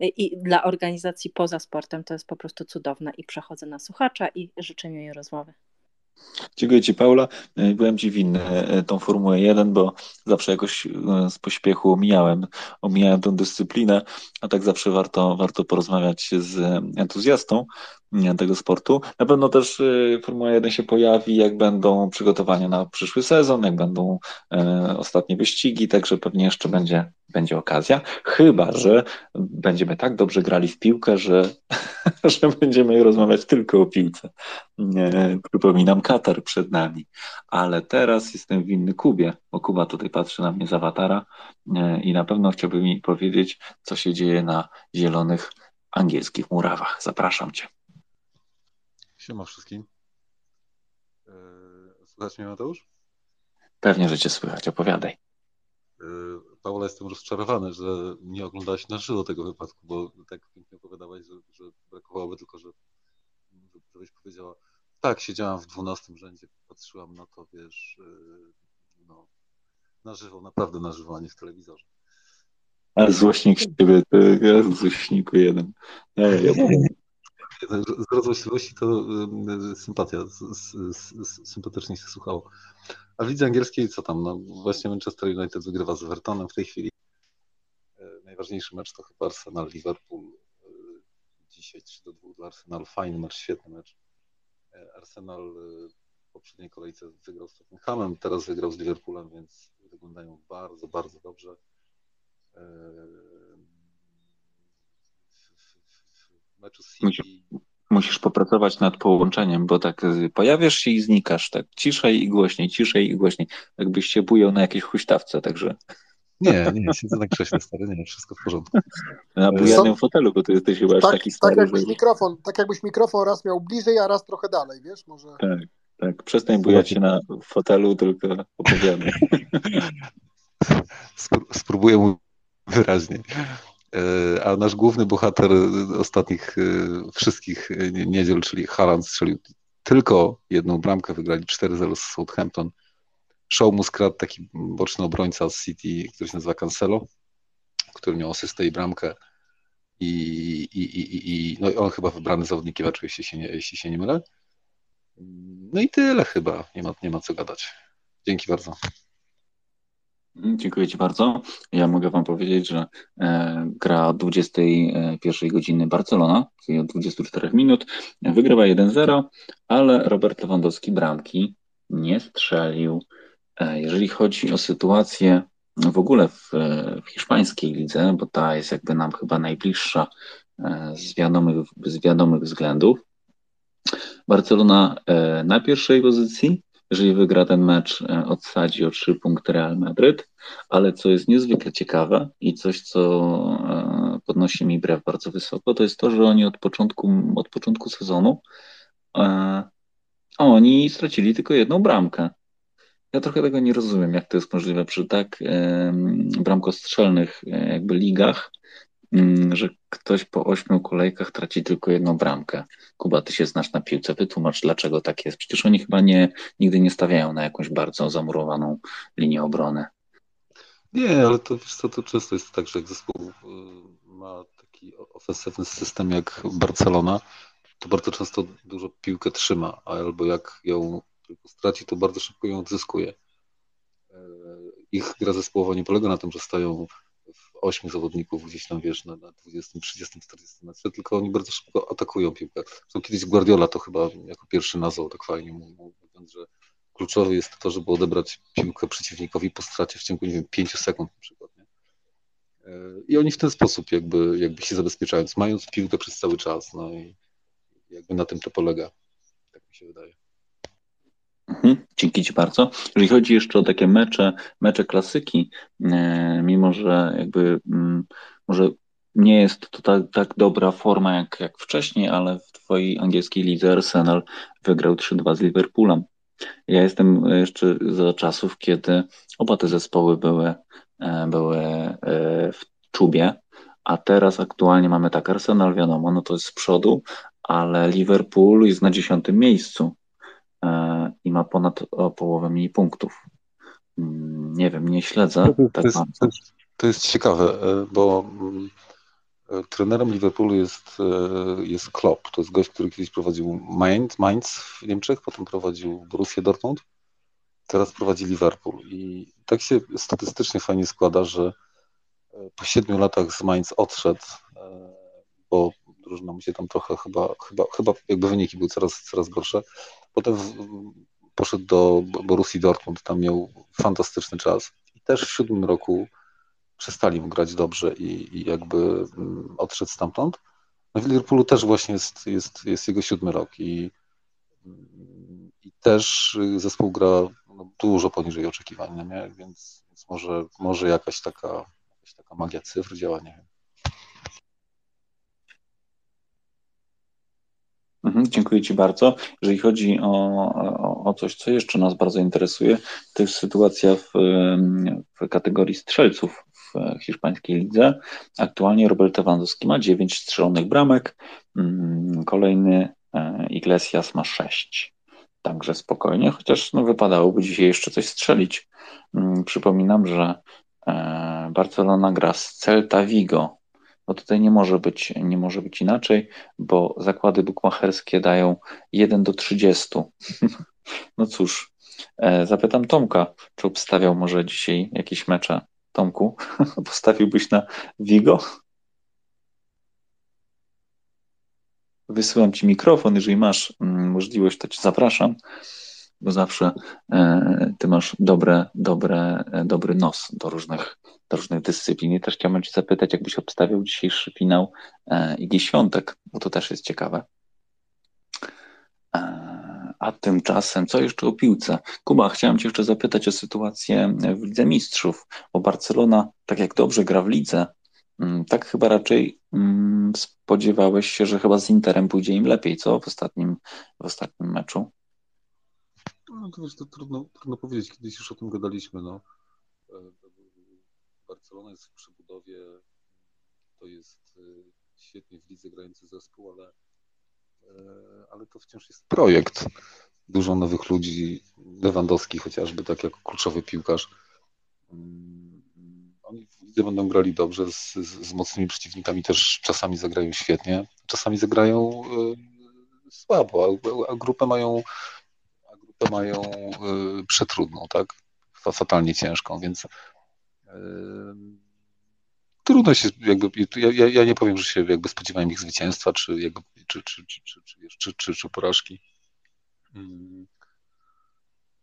i dla organizacji poza sportem, to jest po prostu cudowne i przechodzę na słuchacza i życzę miłej rozmowy. Dziękuję Ci, Paula. E, Byłem Ci winny e, tą Formułę 1, bo zawsze jakoś e, z pośpiechu omijałem, omijałem tę dyscyplinę, a tak zawsze warto, warto porozmawiać z entuzjastą tego sportu. Na pewno też Formuła 1 się pojawi, jak będą przygotowania na przyszły sezon, jak będą ostatnie wyścigi, także pewnie jeszcze będzie, będzie okazja. Chyba, że będziemy tak dobrze grali w piłkę, że, że będziemy rozmawiać tylko o piłce. Nie, przypominam, Katar przed nami. Ale teraz jestem winny Kubie, bo Kuba tutaj patrzy na mnie z awatara e, i na pewno chciałby mi powiedzieć, co się dzieje na zielonych angielskich murawach. Zapraszam Cię. Siema wszystkim. E, Słuchać mnie, Mateusz? Pewnie, że Cię słychać. Opowiadaj. Paula, jestem rozczarowany, że nie oglądałaś na żywo tego wypadku, bo tak pięknie opowiadałaś, że, że brakowałoby tylko, że, żebyś powiedziała, tak, siedziałam w 12 rzędzie, patrzyłam na to, wiesz, e, no, na żywo, naprawdę na żywo, a nie w telewizorze. Ale złośnik z Ciebie, ty, złośniku jeden. Ja, ja, Z rozłośliwości to sympatia, sympatycznie się słuchało. A w lidze angielskiej co tam? No, właśnie Manchester United wygrywa z Evertonem w tej chwili. E, najważniejszy mecz to chyba Arsenal-Liverpool. Dzisiaj 3 do 2 dla Arsenalu. Fajny mecz, świetny mecz. Arsenal w poprzedniej kolejce wygrał z Tottenhamem, teraz wygrał z Liverpoolem, więc wyglądają bardzo, bardzo dobrze. Meczu z City Musisz popracować nad połączeniem, bo tak pojawiasz się i znikasz, tak ciszej i głośniej, ciszej i głośniej, jakbyś się bujał na jakiejś huśtawce, także... Nie, nie, siedzę na krześle stary, nie, wszystko w porządku. Na bujanym fotelu, bo ty jesteś chyba tak, taki stary, tak jakbyś że... mikrofon, tak jakbyś mikrofon raz miał bliżej, a raz trochę dalej, wiesz, może... Tak, tak, przestań bujać się na fotelu, tylko opowiadaj. Spróbuję mu wyraźnie. A nasz główny bohater ostatnich wszystkich niedziel, czyli Haaland strzelił tylko jedną bramkę, wygrali 4-0 z Southampton. Show mu skradł taki boczny obrońca z City, który się nazywa Cancelo, który miał asystę i bramkę. I, i, i, i no i on chyba wybrany zawodnikiem, oczywiście, się nie, jeśli się nie mylę. No i tyle chyba, nie ma, nie ma co gadać. Dzięki bardzo. Dziękuję Ci bardzo. Ja mogę Wam powiedzieć, że e, gra 21 godziny Barcelona, czyli od 24 minut, wygrywa 1-0, ale Robert Lewandowski bramki nie strzelił. E, jeżeli chodzi o sytuację w ogóle w, w hiszpańskiej lidze, bo ta jest jakby nam chyba najbliższa e, z wiadomych, z wiadomych względów, Barcelona e, na pierwszej pozycji, jeżeli wygra ten mecz, e, odsadzi o trzy punkty Real Madryt, ale co jest niezwykle ciekawe i coś, co e, podnosi mi brew bardzo wysoko, to jest to, że oni od początku, od początku sezonu e, oni stracili tylko jedną bramkę. Ja trochę tego nie rozumiem, jak to jest możliwe przy tak bramkostrzelnych jakby ligach, że ktoś po ośmiu kolejkach traci tylko jedną bramkę. Kuba, ty się znasz na piłce, wytłumacz, dlaczego tak jest. Przecież oni chyba nie, nigdy nie stawiają na jakąś bardzo zamurowaną linię obrony. Nie, ale to wiesz co, to często jest tak, że jak zespół y, ma taki ofensywny system jak Barcelona, to bardzo często dużo piłkę trzyma, albo jak ją tylko straci, to bardzo szybko ją odzyskuje. Y, ich gra zespołowa nie polega na tym, że stają ośmiu zawodników gdzieś tam, wiesz, na, na 20, 30, 40 metrze, tylko oni bardzo szybko atakują piłkę. Zresztą kiedyś Guardiola to chyba jako pierwszy nazwał tak fajnie, mówiąc, że kluczowe jest to, żeby odebrać piłkę przeciwnikowi po stracie w ciągu, nie wiem, 5 sekund na przykład. Nie? I oni w ten sposób jakby, jakby się zabezpieczają, mając piłkę przez cały czas, no i jakby na tym to polega, tak mi się wydaje. Mhm, dzięki Ci bardzo. Jeżeli chodzi jeszcze o takie mecze, mecze klasyki, e, mimo że jakby mm, może nie jest to tak, tak dobra forma jak, jak wcześniej, ale w Twojej angielskiej lidze Arsenal wygrał 3-2 z Liverpoolem. Ja jestem jeszcze za czasów, kiedy oba te zespoły były, e, były e, w czubie, a teraz aktualnie mamy tak, Arsenal wiadomo, no to jest z przodu, ale Liverpool jest na dziesiątym miejscu i ma ponad o połowę mniej punktów. Mm, nie wiem, nie śledzę. To, tak jest, to, jest, to jest ciekawe, e, bo mm, e, trenerem Liverpoolu jest, jest Klopp. To jest gość, który kiedyś prowadził Mainz, Mainz w Niemczech, potem prowadził Borussię Dortmund, teraz prowadzi Liverpool. I tak się statystycznie fajnie składa, że po siedmiu latach z Mainz odszedł, bo drużyna mu się tam trochę chyba, chyba, chyba jakby wyniki były coraz, coraz gorsze. Potem poszedł do Borussii Dortmund, tam miał fantastyczny czas. I też w siódmym roku przestali mu grać dobrze i, i jakby mm, odszedł stamtąd. No w Liverpoolu też właśnie jest, jest, jest jego siódmy rok i, i też zespół gra no, dużo poniżej oczekiwań, nie? Więc, więc może, może jakaś taka, jakaś taka magia cyfr działa, nie wiem. Mhm, dziękuję Ci bardzo. Jeżeli chodzi o, o, o, coś, co jeszcze nas bardzo interesuje, to jest sytuacja w, w kategorii strzelców w hiszpańskiej lidze. Aktualnie Robert Lewandowski ma 9 strzelonych bramek, mm, kolejny e, Iglesias ma 6. Także spokojnie, chociaż no, wypadałoby dzisiaj jeszcze coś strzelić. Mm, przypominam, że e, Barcelona gra z Celta Vigo bo tutaj nie może być, nie może być inaczej, bo zakłady bukmacherskie dają 1 do 30. no cóż, e, zapytam Tomka, czy obstawiał może dzisiaj jakieś mecze Tomku? Postawiłbyś na Vigo? Wysyłam ci mikrofon, jeżeli masz mm, możliwość, to cię zapraszam, bo zawsze e, ty masz dobre, dobre, e, dobry nos do różnych, do różnych dyscyplin. I też chciałbym cię zapytać, jakbyś obstawiał dzisiejszy finał e, Igi Świątek, bo to też jest ciekawe. A tymczasem, co jeszcze o piłce? Kuba, chciałem Cię jeszcze zapytać o sytuację w Lidze Mistrzów, bo Barcelona, tak jak dobrze gra w lidze, mm, tak chyba raczej mm, spodziewałeś się, że chyba z Interem pójdzie im lepiej, co w ostatnim, w ostatnim meczu? No to, wiesz, to trudno, trudno powiedzieć, kiedyś już o tym gadaliśmy. No. E, Barcelona jest w przebudowie, to jest e, świetnie w lidze grający zespół, ale E, ale to wciąż jest projekt. Dużo nowych ludzi, Lewandowski chociażby, tak jako kluczowy piłkarz. Mm, oni w lidze będą grali dobrze, z, z, mocnymi przeciwnikami też czasami zagrają świetnie, czasami zagrają słabo, a, a, grupę mają grupę mają y, przetrudną, tak? Fatalnie ciężką, więc y, trudno się jakby, ja, ja nie powiem, że się jakby spodziewałem ich zwycięstwa, czy, jakby, czy, czy, czy, czy, czy, czy, czy porażki. Hmm.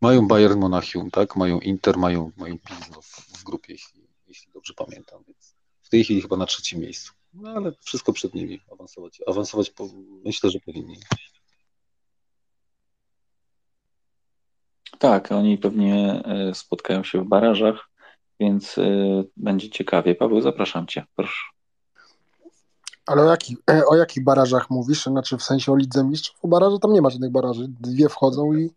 Mają Bayern Monachium, tak? Mają Inter, mają, mają Pilzno w, w grupie, jeśli, jeśli dobrze pamiętam, więc w tej chwili chyba na trzecim miejscu. No ale wszystko przed nimi awansować. Awansować po, myślę, że powinni. Tak, oni pewnie e, spotkają się w barażach więc y, będzie ciekawie. Paweł, zapraszam Cię, proszę. Ale o, jaki, e, o jakich barażach mówisz? Znaczy w sensie o Lidze Mistrzów? O barażu tam nie ma żadnych baraży. Dwie wchodzą i...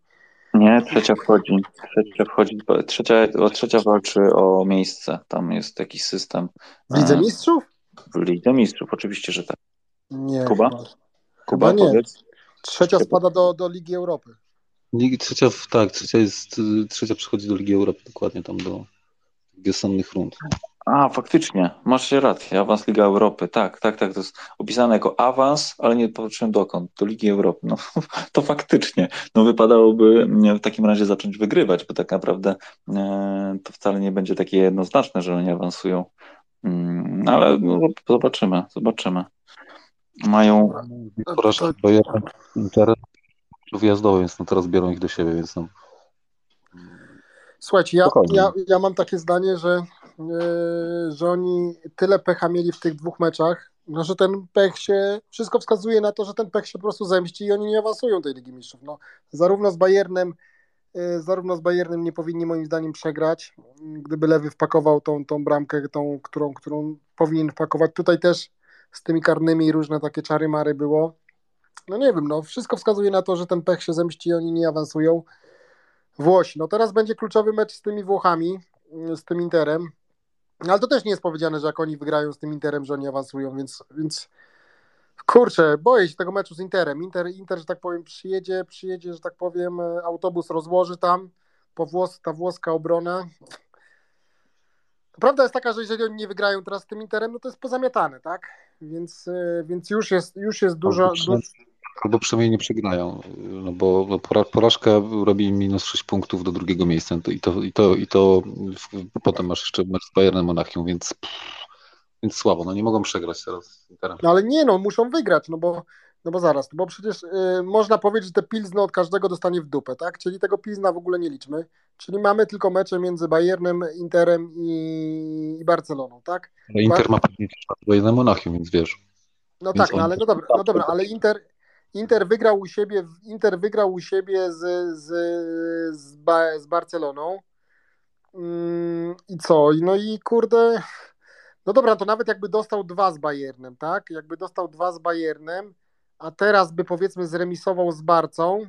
Nie, trzecia wchodzi. Trzecia wchodzi, trzecia, o, trzecia walczy o miejsce. Tam jest jakiś system. W Lidze e, Mistrzów? W Lidze Mistrzów, oczywiście, że tak. Nie. Kuba? Chyba, Kuba, nie. Powiedz. Trzecia spada do, do Ligi Europy. Ligi, trzecia, tak, trzecia jest, trzecia przychodzi do Ligi Europy, dokładnie tam do wiosennych rund. A, faktycznie, masz rację, awans Liga Europy, tak, tak, tak, to jest opisane jako awans, ale nie patrzyłem dokąd, do Ligi Europy, no to faktycznie, no wypadałoby w takim razie zacząć wygrywać, bo tak naprawdę e, to wcale nie będzie takie jednoznaczne, że oni awansują, mm, ale no, zobaczymy, zobaczymy. Mają... Porażka Bayern Inter wyjazdowy, więc no teraz biorą ich do siebie, więc no Słuchajcie, ja, ja, ja mam takie zdanie, że, yy, że oni tyle pecha mieli w tych dwóch meczach, no, że ten pech się, wszystko wskazuje na to, że ten pech się po prostu zemści i oni nie awansują tej Ligi Mistrzów. No, zarówno z Bayernem, yy, zarówno z Bayernem nie powinni moim zdaniem przegrać, gdyby Lewy wpakował tą, tą bramkę, tą, którą, którą powinien wpakować. Tutaj też z tymi karnymi różne takie czary mary było. No nie wiem, no wszystko wskazuje na to, że ten pech się zemści i oni nie awansują. Włosi. No teraz będzie kluczowy mecz z tymi Włochami, z tym Interem. Ale to też nie jest powiedziane, że jak oni wygrają z tym Interem, że oni awansują, więc, więc kurczę, boję się tego meczu z Interem. Inter, Inter, że tak powiem, przyjedzie, przyjedzie, że tak powiem, autobus rozłoży tam, po włos, ta włoska obrona. Prawda jest taka, że jeżeli oni nie wygrają teraz z tym Interem, no to jest pozamiatane, tak? Więc, więc już jest, już jest dużo, dużo Albo przynajmniej nie przegrają, no bo porażka robi minus 6 punktów do drugiego miejsca i to, i to, i to potem masz jeszcze mecz z Bayernem Monachium, więc, więc słabo, no nie mogą przegrać teraz. No ale nie no, muszą wygrać, no bo, no bo zaraz, bo przecież y, można powiedzieć, że te pilzno od każdego dostanie w dupę, tak? Czyli tego pilzna w ogóle nie liczmy, czyli mamy tylko mecze między Bayernem, Interem i, i Barceloną, tak? Ale Inter ma pewnie Bayernem Monachium, więc wiesz. No więc tak, no ale no dobra, no dobra, ale Inter, Inter wygrał u siebie, Inter wygrał u siebie z, z, z, ba, z Barceloną. Mm, I co? No i kurde. No dobra, to nawet jakby dostał dwa z Bayernem, tak? Jakby dostał dwa z Bayernem, a teraz by powiedzmy zremisował z Barcą,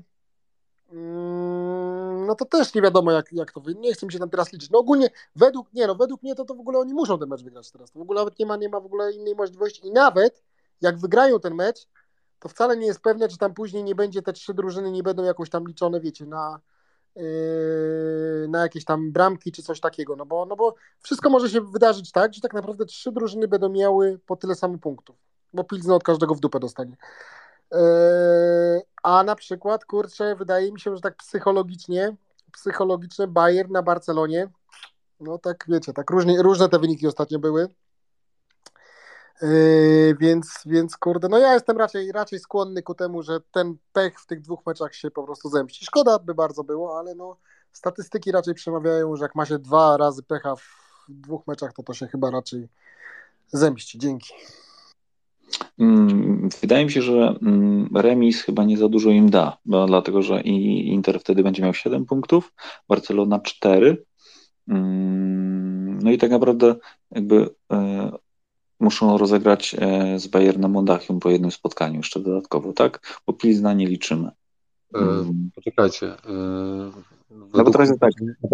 mm, no to też nie wiadomo jak, jak to. Nie chcę mi się tam teraz liczyć. No ogólnie według, nie no, według mnie to, to w ogóle oni muszą ten mecz wygrać teraz. To w ogóle nawet nie ma, nie ma w ogóle innej możliwości. I nawet jak wygrają ten mecz, to wcale nie jest pewne, czy tam później nie będzie, te trzy drużyny nie będą jakoś tam liczone, wiecie, na, yy, na jakieś tam bramki czy coś takiego, no bo, no bo wszystko może się wydarzyć tak, że tak naprawdę trzy drużyny będą miały po tyle samo punktów, bo Pilzno od każdego w dupę dostanie. Yy, a na przykład, kurczę, wydaje mi się, że tak psychologicznie, psychologicznie Bayern na Barcelonie No tak, wiecie, tak różnie, różne te wyniki ostatnio były. Yy, więc, więc kurde, no ja jestem raczej, raczej skłonny ku temu, że ten pech w tych dwóch meczach się po prostu zemści. Szkoda by bardzo było, ale no statystyki raczej przemawiają, że jak ma się dwa razy pecha w dwóch meczach, to to się chyba raczej zemści. Dzięki. Mm, wydaje mi się, że mm, remis chyba nie za dużo im da, dlatego że Inter wtedy będzie miał 7 punktów, Barcelona 4. Mm, no i tak naprawdę jakby e, muszą rozegrać e, z Bayernem Monachium po jednym spotkaniu jeszcze dodatkowo, tak? Bo Pilzna nie liczymy. E, poczekajcie. E, no bo teraz jest tak,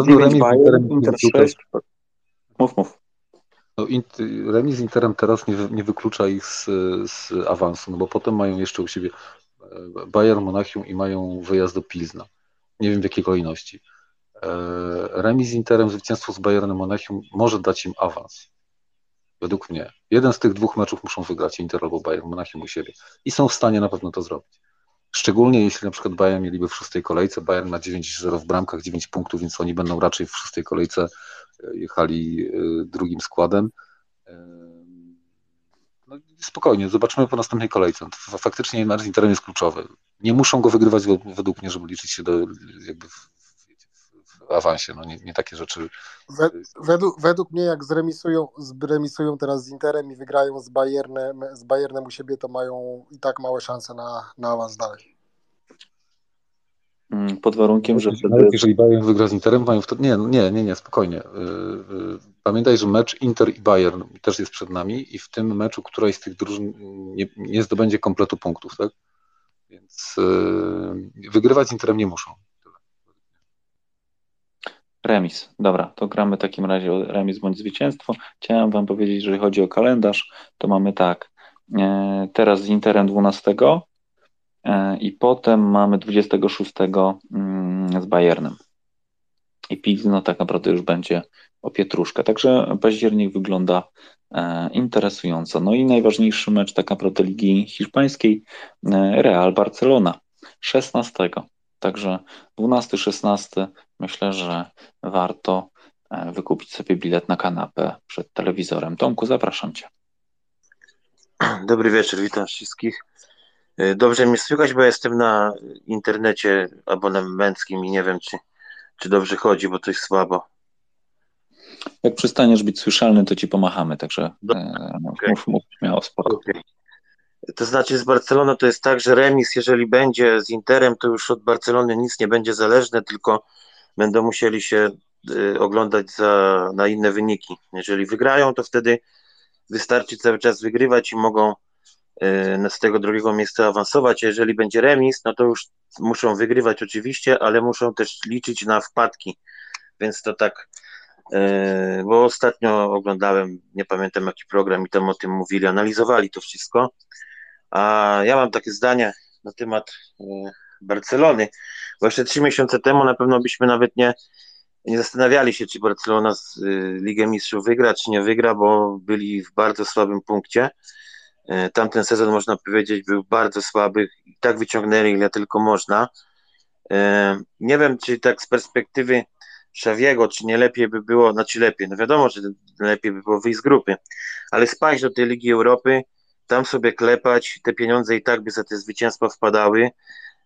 9 Bayern, Inter 6. Mów, mów. No, remis z Interem teraz nie, nie wyklucza ich z, z awansu, no bo potem mają jeszcze u siebie e, Bayern Monachium i mają wyjazd do Pilzna. Nie wiem w jakiej kolejności. E, remis z Interem, zwycięstwo z Bayernem Monachium może dać im awans. Według mnie. Jeden z tych dwóch meczów muszą wygrać Inter albo Bayern Monachium u siebie. I są w stanie na pewno to zrobić. Szczególnie jeśli na przykład Bayern mieliby w szóstej kolejce. Bayern ma 9-0 w bramkach, 9 punktów, więc oni będą raczej w szóstej kolejce jechali e, drugim składem. E, no, spokojnie, zobaczymy po następnej kolejce. Faktycznie mecz z Interem jest kluczowy. Nie muszą go wygrywać według mnie, żeby liczyć się do, jakby awansie. No, nie, nie takie rzeczy. Według, według mnie, jak zremisują, zremisują teraz z Interem i wygrają z Bayernem, z Bayernem u siebie, to mają i tak małe szanse na, na awans dalej. Mm, pod warunkiem, że wtedy... Nawet jeżeli Bayern wygra z Interem, mają wtedy... Nie, nie, nie, nie, spokojnie. Y, y, pamiętaj, że mecz Inter i Bayern też jest przed nami i w tym meczu któraś z tych drużyn nie, nie zdobędzie kompletu punktów, tak? Więc yy, wygrywać z Interem nie muszą. Remis. Dobra, to gramy w takim razie remis bądź zwycięstwo. Chciałem Wam powiedzieć, jeżeli chodzi o kalendarz, to mamy tak. E, teraz z Interem 12, E, i potem mamy 26 mm, z Bayernem. I Pilzno tak naprawdę już będzie o pietruszkę. Także październik wygląda e, interesująco. No i najważniejszy mecz tak naprawdę Ligi Hiszpańskiej e, Real Barcelona 16. Także 12-16 myślę, że warto wykupić sobie bilet na kanapę przed telewizorem. Tomku, zapraszam Cię. Dobry wieczór, witam wszystkich. Y, dobrze mnie słychać, bo jestem na internecie abonamenckim i nie wiem, czy, czy dobrze chodzi, bo to jest słabo. Jak przestaniesz być słyszalny, to ci pomachamy, także e, okay. mów, mów śmiało, spoko. Okay. To znaczy z Barceloną to jest tak, że remis, jeżeli będzie z Interem, to już od Barcelony nic nie będzie zależne, tylko będą musieli się y, oglądać za, na inne wyniki. Jeżeli wygrają, to wtedy wystarczy cały czas wygrywać i mogą Y, z tego drugiego miejsca awansować. Jeżeli będzie remis, no to już muszą wygrywać oczywiście, ale muszą też liczyć na wpadki. Więc to tak, y, bo ostatnio oglądałem, nie pamiętam jaki program i tam o tym mówili, analizowali to wszystko. A ja mam takie zdanie na temat y, Barcelony, jeszcze trzy miesiące temu na pewno byśmy nawet nie, nie zastanawiali się, czy Barcelona z Ligę Mistrzów wygra, czy nie wygra, bo byli w bardzo słabym punkcie. E, tamten sezon, można powiedzieć, był bardzo słaby i tak wyciągnęli, ile tylko można. E, nie wiem, czy tak z perspektywy Szawiego, czy nie lepiej by było, znaczy lepiej, no wiadomo, że lepiej by było wyjść z grupy, ale spaść do tej Ligi Europy, tam sobie klepać, te pieniądze i tak by za te zwycięstwa wpadały,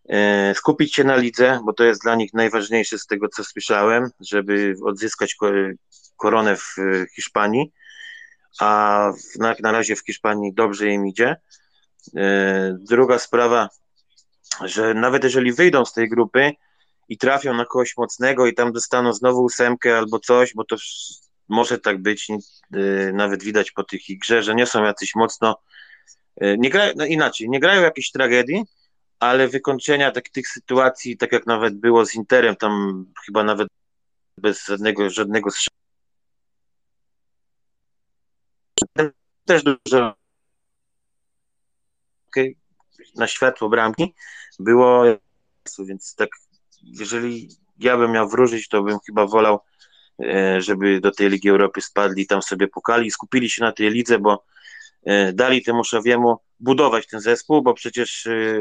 e, skupić się na lidze, bo to jest dla nich najważniejsze z tego, co słyszałem, żeby odzyskać koronę w Hiszpanii, a na, na razie w Hiszpanii dobrze im idzie. E, druga sprawa, że nawet jeżeli wyjdą z tej grupy i trafią na kogoś mocnego i tam dostaną znowu ósemkę albo coś, bo to może tak być, e, nawet widać po tych ich grze, że nie są jacyś mocno, e, nie grają, no inaczej, nie grają jakiejś tragedii, ale wykończenia tak, tych sytuacji, tak jak nawet było z Interem, tam chyba nawet bez żadnego, żadnego strzału też dużo na światło bramki było, więc tak, jeżeli ja bym miał wróżyć, to bym chyba wolał, e, żeby do tej Ligi Europy spadli, tam sobie pukali i skupili się na tej lidze, bo e, dali temu Szawiemu budować ten zespół, bo przecież e,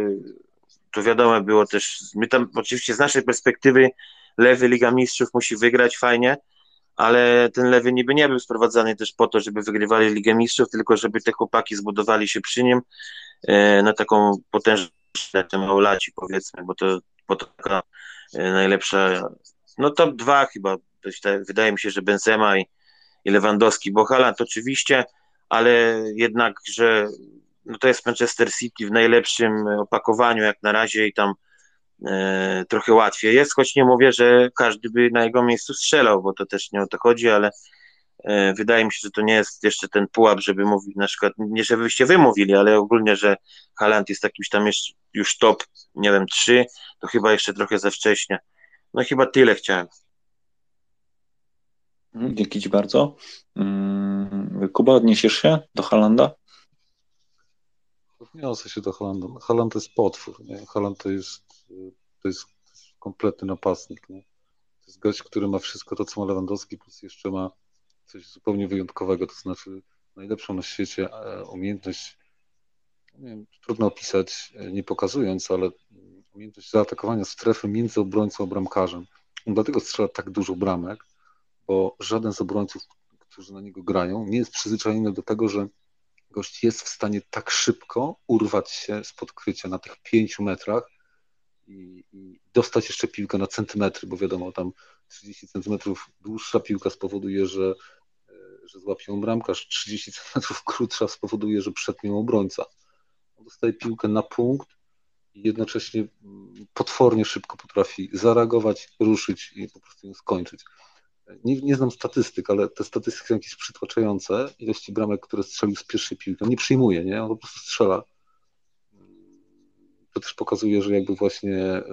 to wiadomo było też, my tam oczywiście z naszej perspektywy lewy Liga Mistrzów musi wygrać fajnie, ale ten lewy niby nie był sprowadzany też po to, żeby wygrywali Ligę Mistrzów, tylko żeby te chłopaki zbudowali się przy nim e, na taką potężną małolaci powiedzmy, bo to, bo to taka e, najlepsza, no top dwa chyba, wydaje mi się, że Benzema i, i Lewandowski, bo Haaland oczywiście, ale jednak, że no to jest Manchester City w najlepszym opakowaniu jak na razie i tam e, trochę łatwiej jest, choć nie mówię, że każdy by na jego miejscu strzelał, bo to też nie o to chodzi, ale e, wydaje mi się, że to nie jest jeszcze ten pułap, żeby mówić na przykład, nie żebyście wy mówili, ale ogólnie, że Haaland jest jakimś tam już, już top, nie wiem, trzy, to chyba jeszcze trochę za wcześnie. No chyba tyle chciałem. Dzięki Ci bardzo. Mm, Kuba, odniesiesz się do Halanda? Odniosę się do Halanda. Haland to jest potwór. Nie? To jest, to jest kompletny napastnik. Nie? To jest gość, który ma wszystko to, co ma Lewandowski, plus jeszcze ma coś zupełnie wyjątkowego, to znaczy najlepszą na świecie e, umiejętność, wiem, trudno opisać, e, nie pokazując, ale umiejętność zaatakowania strefy między obrońcą a bramkarzem. On dlatego strzela tak dużo bramek, bo żaden z obrońców, którzy na niego grają, nie jest przyzwyczajony do tego, że gość jest w stanie tak szybko urwać się z podkrycia na tych pięciu metrach i, i dostać jeszcze piłkę na centymetry, bo wiadomo, tam 30 centymetrów dłuższa piłka spowoduje, że, e, że złapie ją bramkarz, 30 centymetrów krótsza spowoduje, że przetnie obrońca. On dostaje piłkę na punkt i jednocześnie mm, potwornie szybko potrafi zareagować, ruszyć i po prostu ją skończyć nie, nie znam statystyk, ale te statystyki są jakieś przytłaczające. Ilości bramek, które strzelił z pierwszej piłki. On nie przyjmuje, nie? On po prostu strzela. To też pokazuje, że jakby właśnie e,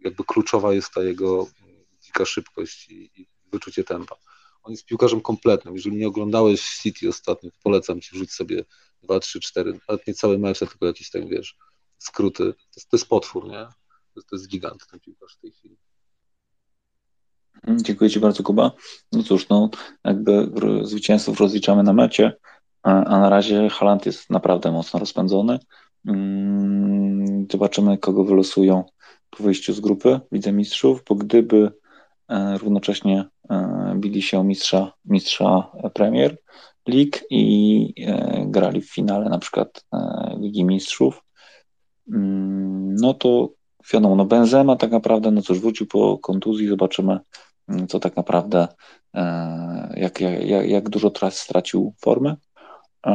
jakby kluczowa jest ta jego dzika szybkość i, i wyczucie tempa. On jest piłkarzem kompletnym. Jeżeli nie oglądałeś City ostatnio, to polecam ci wrzuć sobie 2, 3, 4, nawet nie całe mecze, tylko jakieś tam, wiesz, skróty. To jest, to jest potwór, nie? To jest, to jest gigant ten piłkarz w tej chwili. Dziękuję Ci bardzo, Kuba. No cóż, no, jakby zwycięzców rozliczamy na mecie, a, a na razie Haland jest naprawdę mocno rozpędzony. Mm, zobaczymy, kogo wylosują po wyjściu z grupy Wicemistrzów, bo gdyby e, równocześnie e, bili się o mistrza, mistrza Premier League i e, grali w finale na przykład Ligi Mistrzów, mm, no to wiadomo, no Benzema tak naprawdę, no cóż, wrócił po kontuzji, zobaczymy, co tak naprawdę, e, jak, jak, jak dużo stracił formę. E,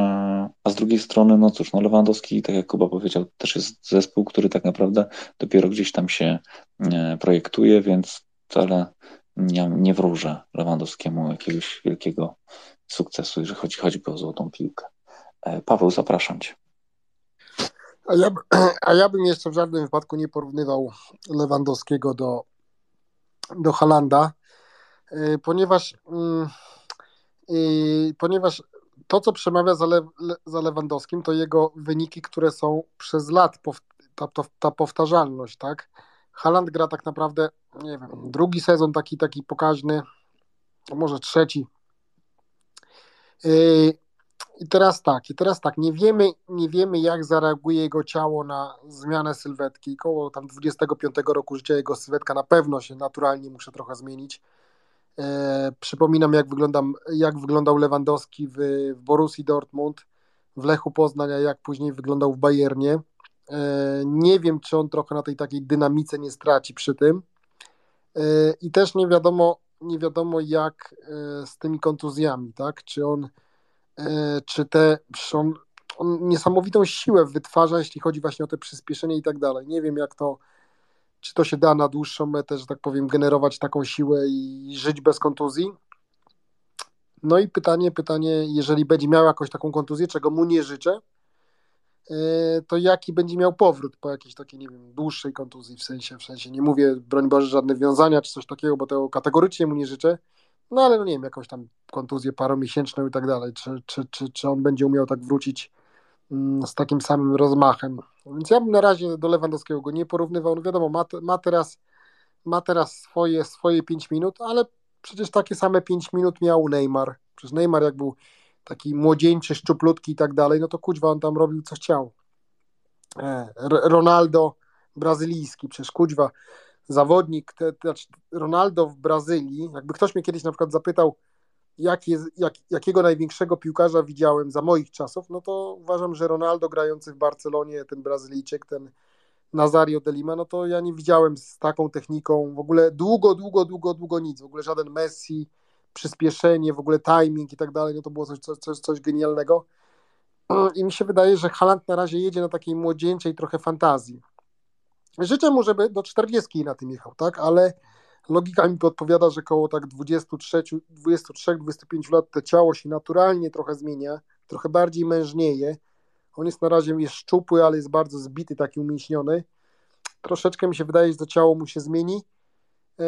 a z drugiej strony, no cóż, no Lewandowski, tak jak Kuba powiedział, też jest zespół, który tak naprawdę dopiero gdzieś tam się e, projektuje, więc wcale nie, nie wróżę Lewandowskiemu jakiegoś wielkiego sukcesu, jeżeli chodzi choćby o złotą piłkę. Paweł, zapraszam Cię. A ja, a ja bym jeszcze w żadnym wypadku nie porównywał Lewandowskiego do, do Halanda, ponieważ, mm, y, ponieważ to, co przemawia za, Le, za Lewandowskim, to jego wyniki, które są przez lat, ta, ta, ta powtarzalność, tak? Haland gra tak naprawdę, nie wiem, drugi sezon taki, taki pokaźny, może trzeci. Y, i teraz tak, i teraz tak, nie wiemy, nie wiemy jak zareaguje jego ciało na zmianę sylwetki. Koło tam 25 roku życia jego sylwetka na pewno się naturalnie muszę trochę zmienić. E, przypominam jak, wyglądam, jak wyglądał Lewandowski w, w Dortmund, w Lechu Poznania, jak później wyglądał w Bayernie. E, nie wiem, czy on trochę na tej takiej dynamice nie straci przy tym. E, I też nie wiadomo, nie wiadomo jak z tymi kontuzjami, tak? Czy on czy te, on, on niesamowitą siłę wytwarza, jeśli chodzi właśnie o te przyspieszenie i tak dalej. Nie wiem, jak to, czy to się da na dłuższą metę, że tak powiem, generować taką siłę i żyć bez kontuzji. No i pytanie, pytanie, jeżeli będzie miał jakąś taką kontuzję, czego mu nie życzę, e, to jaki będzie miał powrót po jakiejś takiej, nie wiem, dłuższej kontuzji, w sensie, w sensie, nie mówię, broń Boże, żadne wiązania czy coś takiego, bo tego kategorycznie mu nie życzę, no ale no nie wiem, jakąś tam kontuzję paromiesięczną i tak dalej, czy, czy, czy, czy on będzie umiał tak wrócić z takim samym rozmachem. Więc ja bym na razie do Lewandowskiego go nie porównywał. No wiadomo, ma, ma, teraz, ma teraz swoje, swoje 5 minut, ale przecież takie same 5 minut miał Neymar. Przecież Neymar jak był taki młodzieńczy, szczuplutki i tak dalej, no to kuźwa on tam robił co chciał. E, Ronaldo brazylijski, przecież kuźwa zawodnik, te, te, znaczy Ronaldo w Brazylii, jakby ktoś mnie kiedyś na przykład zapytał, jak jest, jak, jakiego największego piłkarza widziałem za moich czasów, no to uważam, że Ronaldo grający w Barcelonie, ten Brazylijczyk, ten Nazario de Lima, no to ja nie widziałem z taką techniką w ogóle długo, długo, długo, długo nic, w ogóle żaden Messi, przyspieszenie, w ogóle timing i tak dalej, no to było coś, coś, coś genialnego. I mi się wydaje, że Haland na razie jedzie na takiej młodzieńczej trochę fantazji. Życzę mu, żeby do 40 na tym jechał, tak, ale logika mi podpowiada, że koło tak 23-25 lat to ciało się naturalnie trochę zmienia, trochę bardziej mężnieje. On jest na razie jest szczupły, ale jest bardzo zbity, taki umięśniony. Troszeczkę mi się wydaje, że to ciało mu się zmieni yy,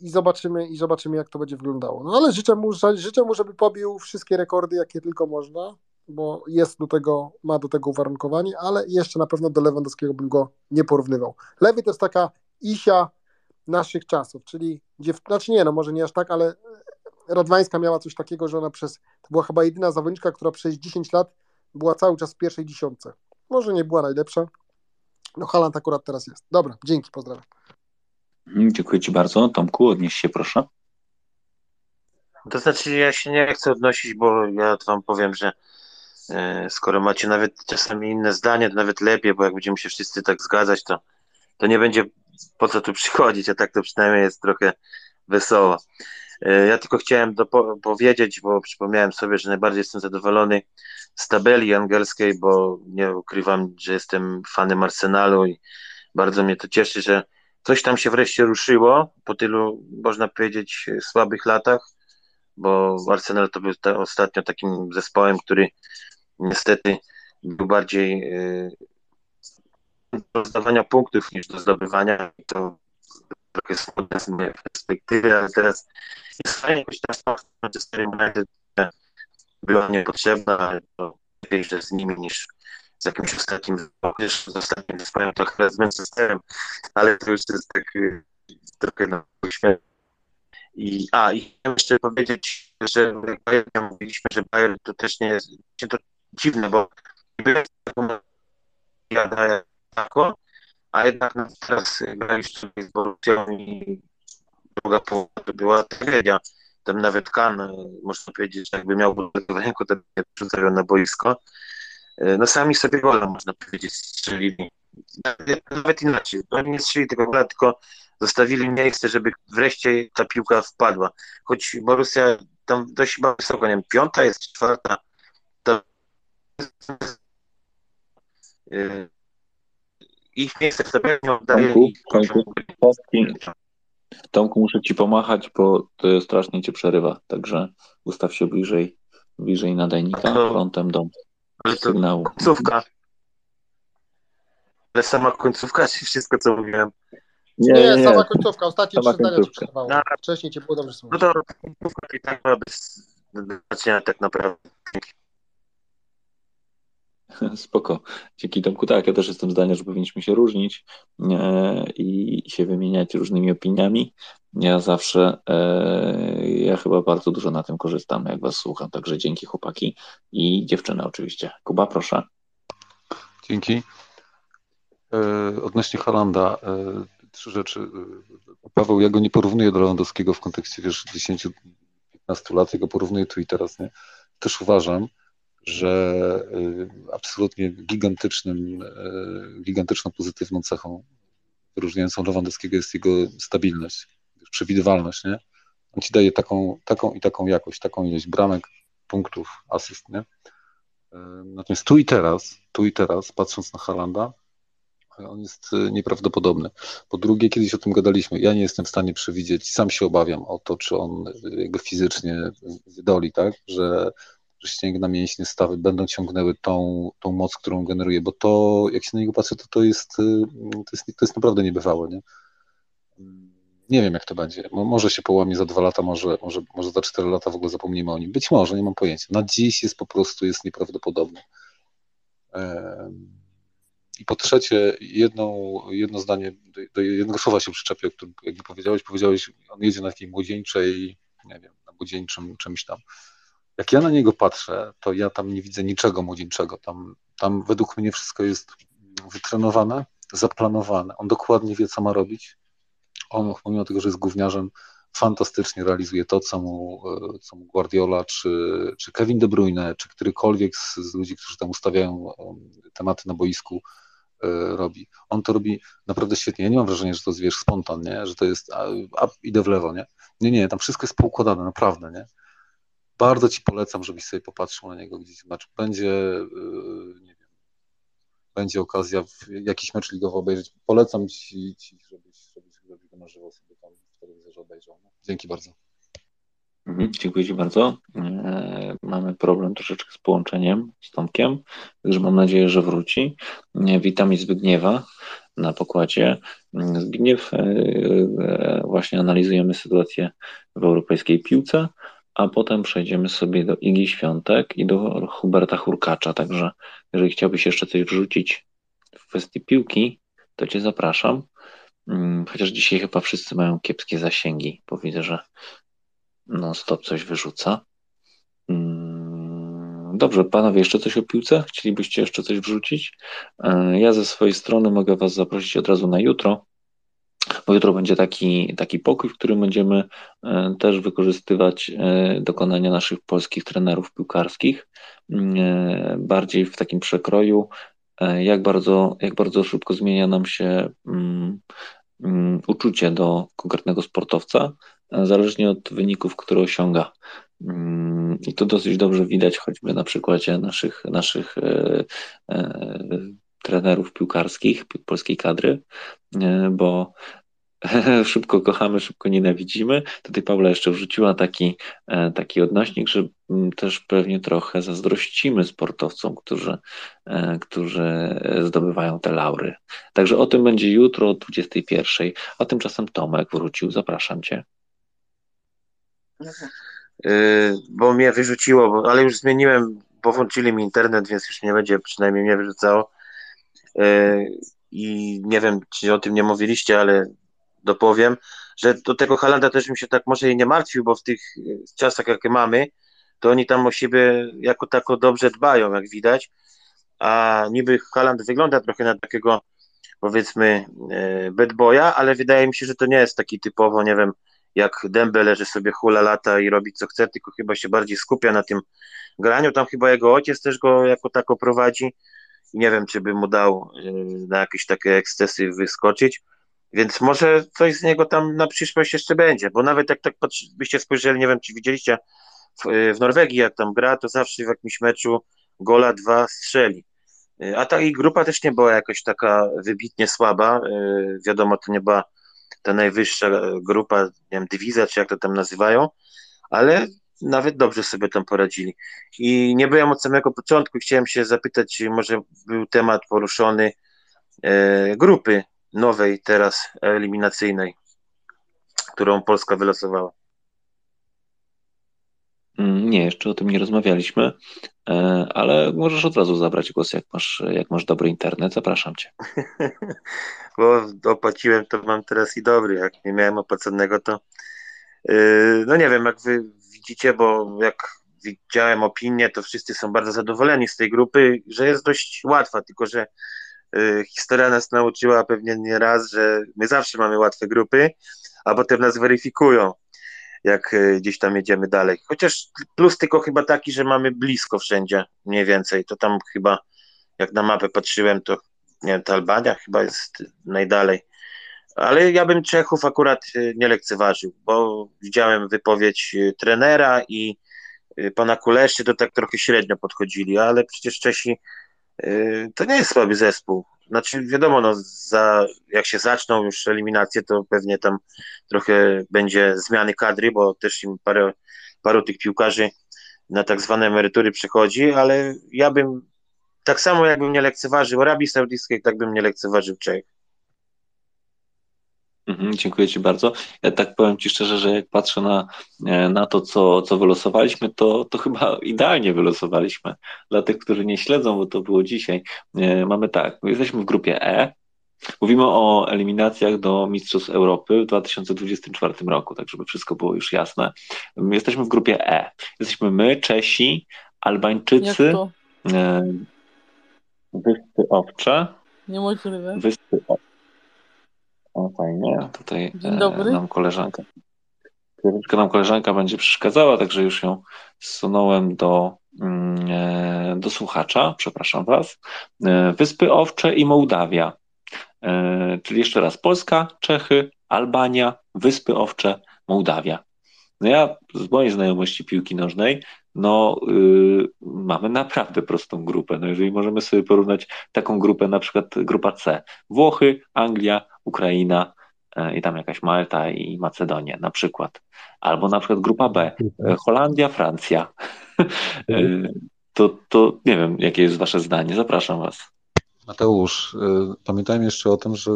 i zobaczymy, i zobaczymy, jak to będzie wyglądało. No ale życzę mu, życzę mu, żeby pobił wszystkie rekordy, jakie tylko można, bo jest do tego, ma do tego uwarunkowanie, ale jeszcze na pewno do Lewandowskiego bym go nie porównywał. Lewy to jest taka Isia naszych czasów, czyli dziew... znaczy nie, no może nie aż tak, ale Radwańska miała coś takiego, że ona przez, to była chyba jedyna zawodniczka, która przez 10 lat była cały czas w pierwszej dziesiątce. Może nie była najlepsza, no Haland akurat teraz jest. Dobra, dzięki, pozdrawiam. Dziękuję Ci bardzo. Tomku, odnieś się proszę. To znaczy, ja się nie chcę odnosić, bo ja Wam powiem, że e, skoro macie nawet czasami inne zdanie, to nawet lepiej, bo jak będziemy się wszyscy tak zgadzać, to, to nie będzie po co tu przychodzić, a tak to przynajmniej jest trochę wesoło. E, ja tylko chciałem dopo- powiedzieć, bo przypomniałem sobie, że najbardziej jestem zadowolony z tabeli angielskiej, bo nie ukrywam, że jestem fanem Arsenalu i bardzo mnie to cieszy, że coś tam się wreszcie ruszyło po tylu, można powiedzieć, słabych latach, bo Arsenal to był ta, ostatnio takim zespołem, który niestety był bardziej yy, do zdawania punktów niż do zdobywania. I to trochę smutne z mojej perspektywy, ale teraz jest fajnie, jakoś ta Manchester United była niepotrzebna, ale to lepiej, że z nimi niż z jakimś ostatnim, chociaż z ostatnim zespołem trochę z Manchesterem, ale to już jest tak y, trochę na śmiech. I, a, i chciałem jeszcze powiedzieć, że jak mówiliśmy, że Bayern to też nie jest, to dziwne, bo byłem taką ja tako, a jednak teraz graliśmy z Borussią i druga połowa to była tragedia. Tam nawet Kan, można powiedzieć, jakby miał w ręku, to nie na boisko. No sami sobie gola, można powiedzieć, strzelili. Nawet inaczej, oni nie strzelili tego gola, tylko zostawili miejsce, żeby wreszcie ta piłka wpadła. Choć Borussia tam dość chyba wysoko, nie wiem, piąta jest, czwarta, to ich miejsce w tabeli oddaje Tomku, Tomku, Tomku, muszę ci pomachać, bo to strasznie cię przerywa, także ustaw się bliżej, bliżej nadajnika, No. frontem do sygnału. końcówka. Ale sama końcówka, czy wszystko, co mówiłem? Nie, Nie, nie, sama końcówka, ostatnie Sama trzy zdania ci przerwało. No. Wcześniej cię było dobrze No słychać. to końcówka i tak była bez znaczenia tak naprawdę. Spoko. Dzięki Tomku. Tak, ja też jestem zdania, że powinniśmy się różnić e, i się wymieniać różnymi opiniami. Ja zawsze, e, ja chyba bardzo dużo na tym korzystam, jak was słucham, także dzięki chłopaki i dziewczyny oczywiście. Kuba, proszę. Dzięki. E, Odnośnie Halanda, e, trzy rzeczy. Paweł, ja go nie porównuję do Lewandowskiego w kontekście, wiesz, 10-15 lat, ja go porównuję tu i teraz, nie? Też uważam, że e, absolutnie gigantycznym, e, gigantyczną pozytywną cechą wyróżniającą Lewandowskiego jest jego stabilność, przewidywalność, nie? On ci daje taką, taką i taką jakość, taką ilość bramek, punktów, asyst, nie? E, Natomiast tu i teraz, tu i teraz, patrząc na Halanda, on jest nieprawdopodobny. Po drugie, kiedyś o tym gadaliśmy, ja nie jestem w stanie przewidzieć, sam się obawiam o to, czy on jakby fizycznie wydoli, tak, że, że ścięgna, mięśnie, stawy będą ciągnęły tą, tą moc, którą generuje, bo to, jak się na niego patrzy, to to jest, e, to jest, to jest naprawdę niebywałe, nie? Nie wiem, jak to będzie. Mo- Może się połamie za dwa lata, może, może, może za cztery lata w ogóle zapomnimy o nim. Być może, nie mam pojęcia. Na dziś jest po prostu jest nieprawdopodobny. I po trzecie, jedno zdanie, do, do jednego słowa się przyczepię, o którym jakby powiedziałeś, powiedziałeś, on jedzie na takiej młodzieńczej, nie wiem, na młodzieńczym czymś tam. Jak ja na niego patrzę, to ja tam nie widzę niczego młodzieńczego. Tam, tam według mnie wszystko jest wytrenowane, zaplanowane. On dokładnie wie, co ma robić on pomimo tego, że jest gówniarzem, fantastycznie realizuje to, co mu, e, co mu Guardiola, czy, czy Kevin De Bruyne, czy którykolwiek z, z ludzi, którzy tam ustawiają tematy na boisku, e, robi. On to robi naprawdę świetnie. Ja nie mam wrażenia, że to jest, wiesz, spontan, nie? że to jest a, a, idę w lewo, nie? Nie, nie, tam wszystko jest poukładane, naprawdę, nie? Bardzo ci polecam, żebyś sobie popatrzył na niego gdzieś w. Będzie, e, nie wiem, będzie okazja jakiś mecz ligowy obejrzeć. Polecam ci, ci żebyś, żebyś, na żywo sobie tam w telewizorze obejrzał. Dzięki bardzo. Mhm, dziękuję Ci bardzo. E, mamy problem troszeczkę z połączeniem z Tomkiem, także mam nadzieję, że wróci. E, witam i Zbigniewa na pokładzie. E, Zbigniew, właśnie analizujemy sytuację w europejskiej piłce, a potem przejdziemy sobie do Igi Świątek i do Huberta Hurkacza, także jeżeli chciałbyś jeszcze coś wrzucić w kwestii piłki, to Cię zapraszam. Mm, chociaż dzisiaj chyba wszyscy mają kiepskie zasięgi, bo widzę, że non-stop coś wyrzuca. Mm, dobrze, panowie, jeszcze coś o piłce? Chcielibyście jeszcze coś wrzucić? E, ja ze swojej strony mogę was zaprosić od razu na jutro, jutro będzie taki, taki pokój, w którym będziemy e, też wykorzystywać e, dokonania naszych polskich trenerów piłkarskich, mm, bardziej w takim przekroju, jak bardzo, jak bardzo szybko zmienia nam się mm, uczucie do konkretnego sportowca, zależnie od wyników, które osiąga. Mm, I to dosyć dobrze widać choćby na przykładzie naszych, naszych e, e, trenerów piłkarskich, polskiej kadry, e, bo szybko kochamy, szybko nienawidzimy. Tutaj Paula jeszcze wrzuciła taki, taki odnośnik, że mm, też pewnie trochę zazdrościmy sportowcom, którzy, którzy zdobywają te laury. Także o tym będzie jutro o 21. A tymczasem Tomek wrócił. Zapraszam Cię. Yy, bo mnie wyrzuciło, bo, ale już zmieniłem, bo włączyli mi internet, więc już nie będzie przynajmniej mnie wyrzucało. I nie wiem, czy o tym nie mówiliście, ale dopowiem, że do tego Halanda też bym się tak może i nie martwił, bo w tych czasach, jakie mamy, to oni tam o siebie jako tako dobrze dbają, jak widać. A niby Haland wygląda trochę na takiego, powiedzmy, yy, bad boya, ale wydaje mi się, że to nie jest taki typowo, nie wiem, jak Dembele, że sobie hula lata i robi co chce, tylko chyba się bardziej skupia na tym graniu. Tam chyba jego ojciec też go jako tako prowadzi nie wiem, czy by mu dał y, na jakieś takie ekscesy wyskoczyć. Więc może coś z niego tam na przyszłość jeszcze będzie, bo nawet jak tak byście spojrzeli, nie wiem, czy widzieliście w, y, w Norwegii, jak tam gra, to zawsze w jakimś meczu gola dwa strzeli. Y, a ta i grupa też nie była jakoś taka wybitnie słaba. Wiadomo, to nie była ta najwyższa grupa, nie wiem, dywizja, czy jak to tam nazywają, ale nawet dobrze sobie tam poradzili. I nie byłem od samego początku, chciałem się zapytać, może był temat poruszony e, grupy nowej teraz eliminacyjnej, którą Polska wylosowała. Mm, nie, jeszcze o tym nie rozmawialiśmy, e, ale możesz od razu zabrać głos, jak masz, jak masz dobry internet. Zapraszam cię. Bo opłaciłem, to mam teraz i dobry. Jak nie miałem opłaconego, to yy, no nie wiem, jak wy widzicie, bo jak widziałem opinię, to wszyscy są bardzo zadowoleni z tej grupy, że jest dość łatwa, tylko że historia nas nauczyła pewnie nie raz, że my zawsze mamy łatwe grupy, a potem nas weryfikują jak e, gdzieś tam jedziemy dalej. Chociaż plus tylko chyba taki, że mamy blisko wszędzie, mniej więcej. To tam chyba, jak na mapę patrzyłem, to nie wiem, ta Albania chyba jest najdalej. Ale ja bym Czechów akurat e, nie lekceważył, bo widziałem wypowiedź trenera i pana Kuleszy, to tak trochę średnio podchodzili, ale przecież Czesi to nie jest słaby zespół. Znaczy, wiadomo, no, za, jak się zaczną już eliminacje, to pewnie tam trochę będzie zmiany kadry, bo też im parę, paru tych piłkarzy na tak zwane emerytury przychodzi, ale ja bym tak samo jakbym nie lekceważył Arabii Saudyjskiej, tak bym nie lekceważył Czech. Mhm, dziękuję Ci bardzo. Ja tak powiem Ci szczerze, że jak patrzę na, e, na to, co, co wylosowaliśmy, to, to chyba idealnie wylosowaliśmy. Dla tych, którzy nie śledzą, bo to było dzisiaj, e, mamy tak, jesteśmy w grupie E. Mówimy o eliminacjach do Mistrzostw Europy w 2024 roku, tak żeby wszystko było już jasne. Jesteśmy w grupie E. Jesteśmy my, Czesi, Albańczycy, e, Wyspy Owcze. Niemożliwe. Wyspy Owcze O, fajnie. Tutaj Dzień dobry. e, nam koleżanka. Troszeczkę nam koleżanka będzie przeszkadzała, także już ją zsunąłem do, mm, e, do słuchacza. Przepraszam Was. E, Wyspy Owcze i Mołdawia. E, Czyli jeszcze raz Polska, Czechy, Albania, Wyspy Owcze, Mołdawia. No ja z mojej znajomości piłki nożnej, no y, mamy naprawdę prostą grupę. No jeżeli możemy sobie porównać taką grupę, na przykład grupa C, Włochy, Anglia, Ukraina e, i tam jakaś Malta i Macedonia na przykład. Albo na przykład grupa B, e, Holandia, Francja. E, To, to nie wiem, jakie jest wasze zdanie. Zapraszam was. Mateusz, pamiętajmy jeszcze o tym, że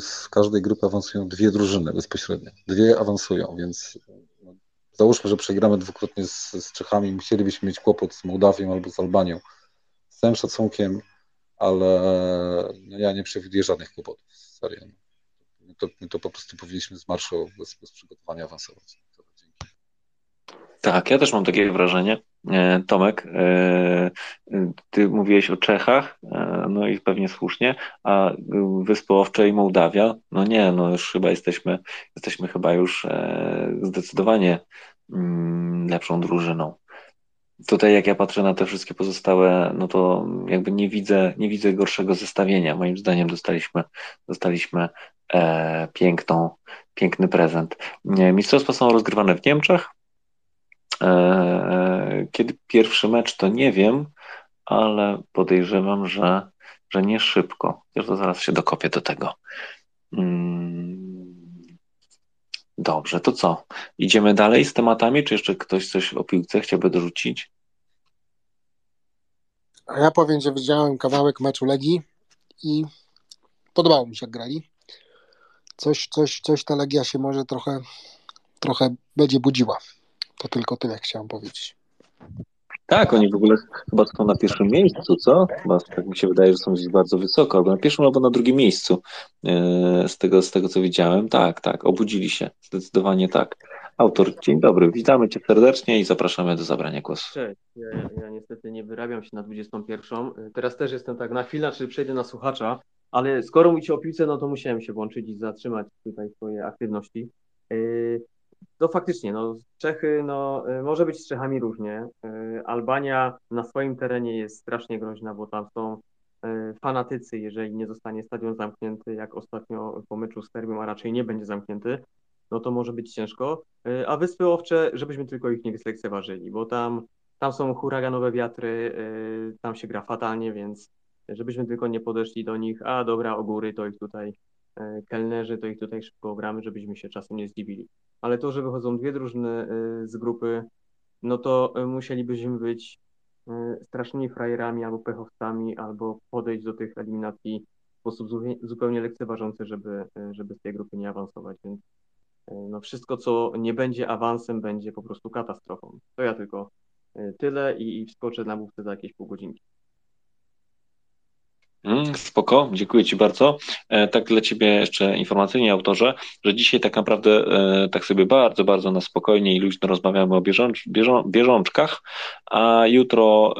z każdej grupy awansują dwie drużyny bezpośrednio. Dwie awansują, więc załóżmy, że przegramy dwukrotnie z, z Czechami, musielibyśmy mieć kłopot z Mołdawią albo z Albanią. Z całym szacunkiem, ale no, ja nie przewiduję żadnych kłopotów z serią. My to, my to po prostu powinniśmy z marszu bez, bez przygotowania awansować. Tak, ja też mam takie wrażenie. E, Tomek, e, ty mówiłeś o Czechach, e, no i pewnie słusznie, a Wyspy Owcze i Mołdawia, no nie, no już chyba jesteśmy, jesteśmy chyba już zdecydowanie lepszą drużyną. Tutaj jak ja patrzę na te wszystkie pozostałe, no to jakby nie widzę, nie widzę gorszego zestawienia. Moim zdaniem dostaliśmy, dostaliśmy e, piękną, piękny prezent. Mistrzostwa są rozgrywane w Niemczech. E, Kiedy pierwszy mecz, to nie wiem, ale podejrzewam, że, że nie szybko. Chociaż to zaraz się dokopię do tego. Mm, Dobrze, to co? Idziemy dalej z tematami, czy jeszcze ktoś coś o piłce chciałby dorzucić? A ja powiem, że widziałem kawałek meczu Legii i podobało mi się jak grali. Coś, coś, coś ta Legia się może trochę, trochę będzie budziła. To tylko tyle chciałem powiedzieć. Tak, oni w ogóle chyba są na pierwszym miejscu, co? Chyba tak mi się wydaje, że są gdzieś bardzo wysoko, albo na pierwszym, albo na drugim miejscu. E, Z tego, z tego co widziałem. Tak, tak, obudzili się. Zdecydowanie tak. Autor, dzień dobry, witamy Cię serdecznie i zapraszamy do zabrania głosu. Cześć, ja, ja niestety nie wyrabiam się na 21. Teraz też jestem tak na chwilę, czy przejdę na słuchacza, ale skoro mówicie o piłce, no to musiałem się włączyć i zatrzymać tutaj swoje aktywności. Yy, To faktycznie, no Czechy, no yy, może być z Czechami różnie. Yy, Albania na swoim terenie jest strasznie groźna, bo tam są yy, fanatycy, jeżeli nie zostanie stadion zamknięty, jak ostatnio po meczu z Serbią, a raczej nie będzie zamknięty, no to może być ciężko. A Wyspy Owcze, żebyśmy tylko ich nie zlekceważyli, bo tam tam są huraganowe wiatry, tam się gra fatalnie, więc żebyśmy tylko nie podeszli do nich, a dobra, o góry to ich tutaj kelnerzy, to ich tutaj szybko gramy, żebyśmy się czasem nie zdziwili. Ale to, że wychodzą dwie drużyny yy, z grupy, no to yy, musielibyśmy być yy, strasznymi frajerami albo pechowcami, albo podejść do tych eliminacji w sposób zupełnie- lekceważący, żeby, żeby z tej grupy nie awansować, więc no wszystko, co nie będzie awansem, będzie po prostu katastrofą. To ja tylko tyle i, i wskoczę na mówcę za jakieś pół godzinki. Mm, Spoko, dziękuję Ci bardzo. E, Tak dla Ciebie jeszcze informacyjnie, autorze, że dzisiaj tak naprawdę e, tak sobie bardzo, bardzo na spokojnie i luźno rozmawiamy o bieżącz, bieżą, bieżączkach, a jutro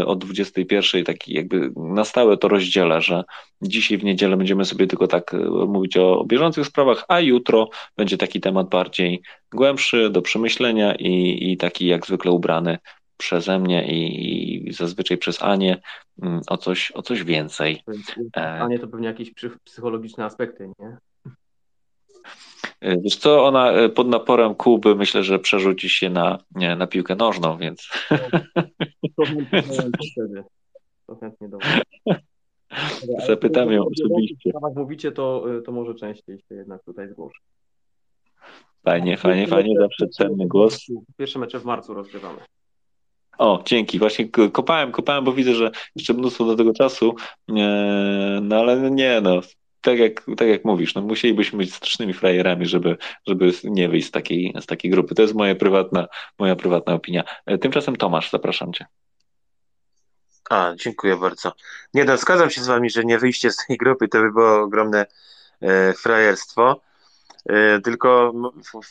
e, o 21 taki jakby na stałe to rozdzielę, że dzisiaj w niedzielę będziemy sobie tylko tak mówić o bieżących sprawach, a jutro będzie taki temat bardziej głębszy, do przemyślenia i, i taki jak zwykle ubrany przeze mnie i, i zazwyczaj przez Anię mm, o coś, o coś więcej. Więc, E. A nie to pewnie jakieś psy- psychologiczne aspekty, nie? E, Wiesz co, ona e, pod naporem Kuby myślę, że przerzuci się na, nie, na piłkę nożną, więc To wtedy. To chętnie Zapytam ją osobiście. sprawach mówicie, to, to może częściej się jednak tutaj zgłoszę. fajnie, fajnie, fajnie, zawsze cenny głos. Pierwsze mecze w marcu rozgrywamy. O, dzięki, właśnie kopałem, kopałem, bo widzę, że jeszcze mnóstwo do tego czasu, e, no ale nie no, tak jak, tak jak mówisz, no musielibyśmy być strasznymi frajerami, żeby, żeby nie wyjść z takiej, z takiej grupy. To jest moja prywatna, moja prywatna opinia. E, Tymczasem Tomasz, zapraszam Cię. A, dziękuję bardzo. Nie no, zgadzam się z wami, że nie wyjście z tej grupy to by było ogromne e, frajerstwo. E, tylko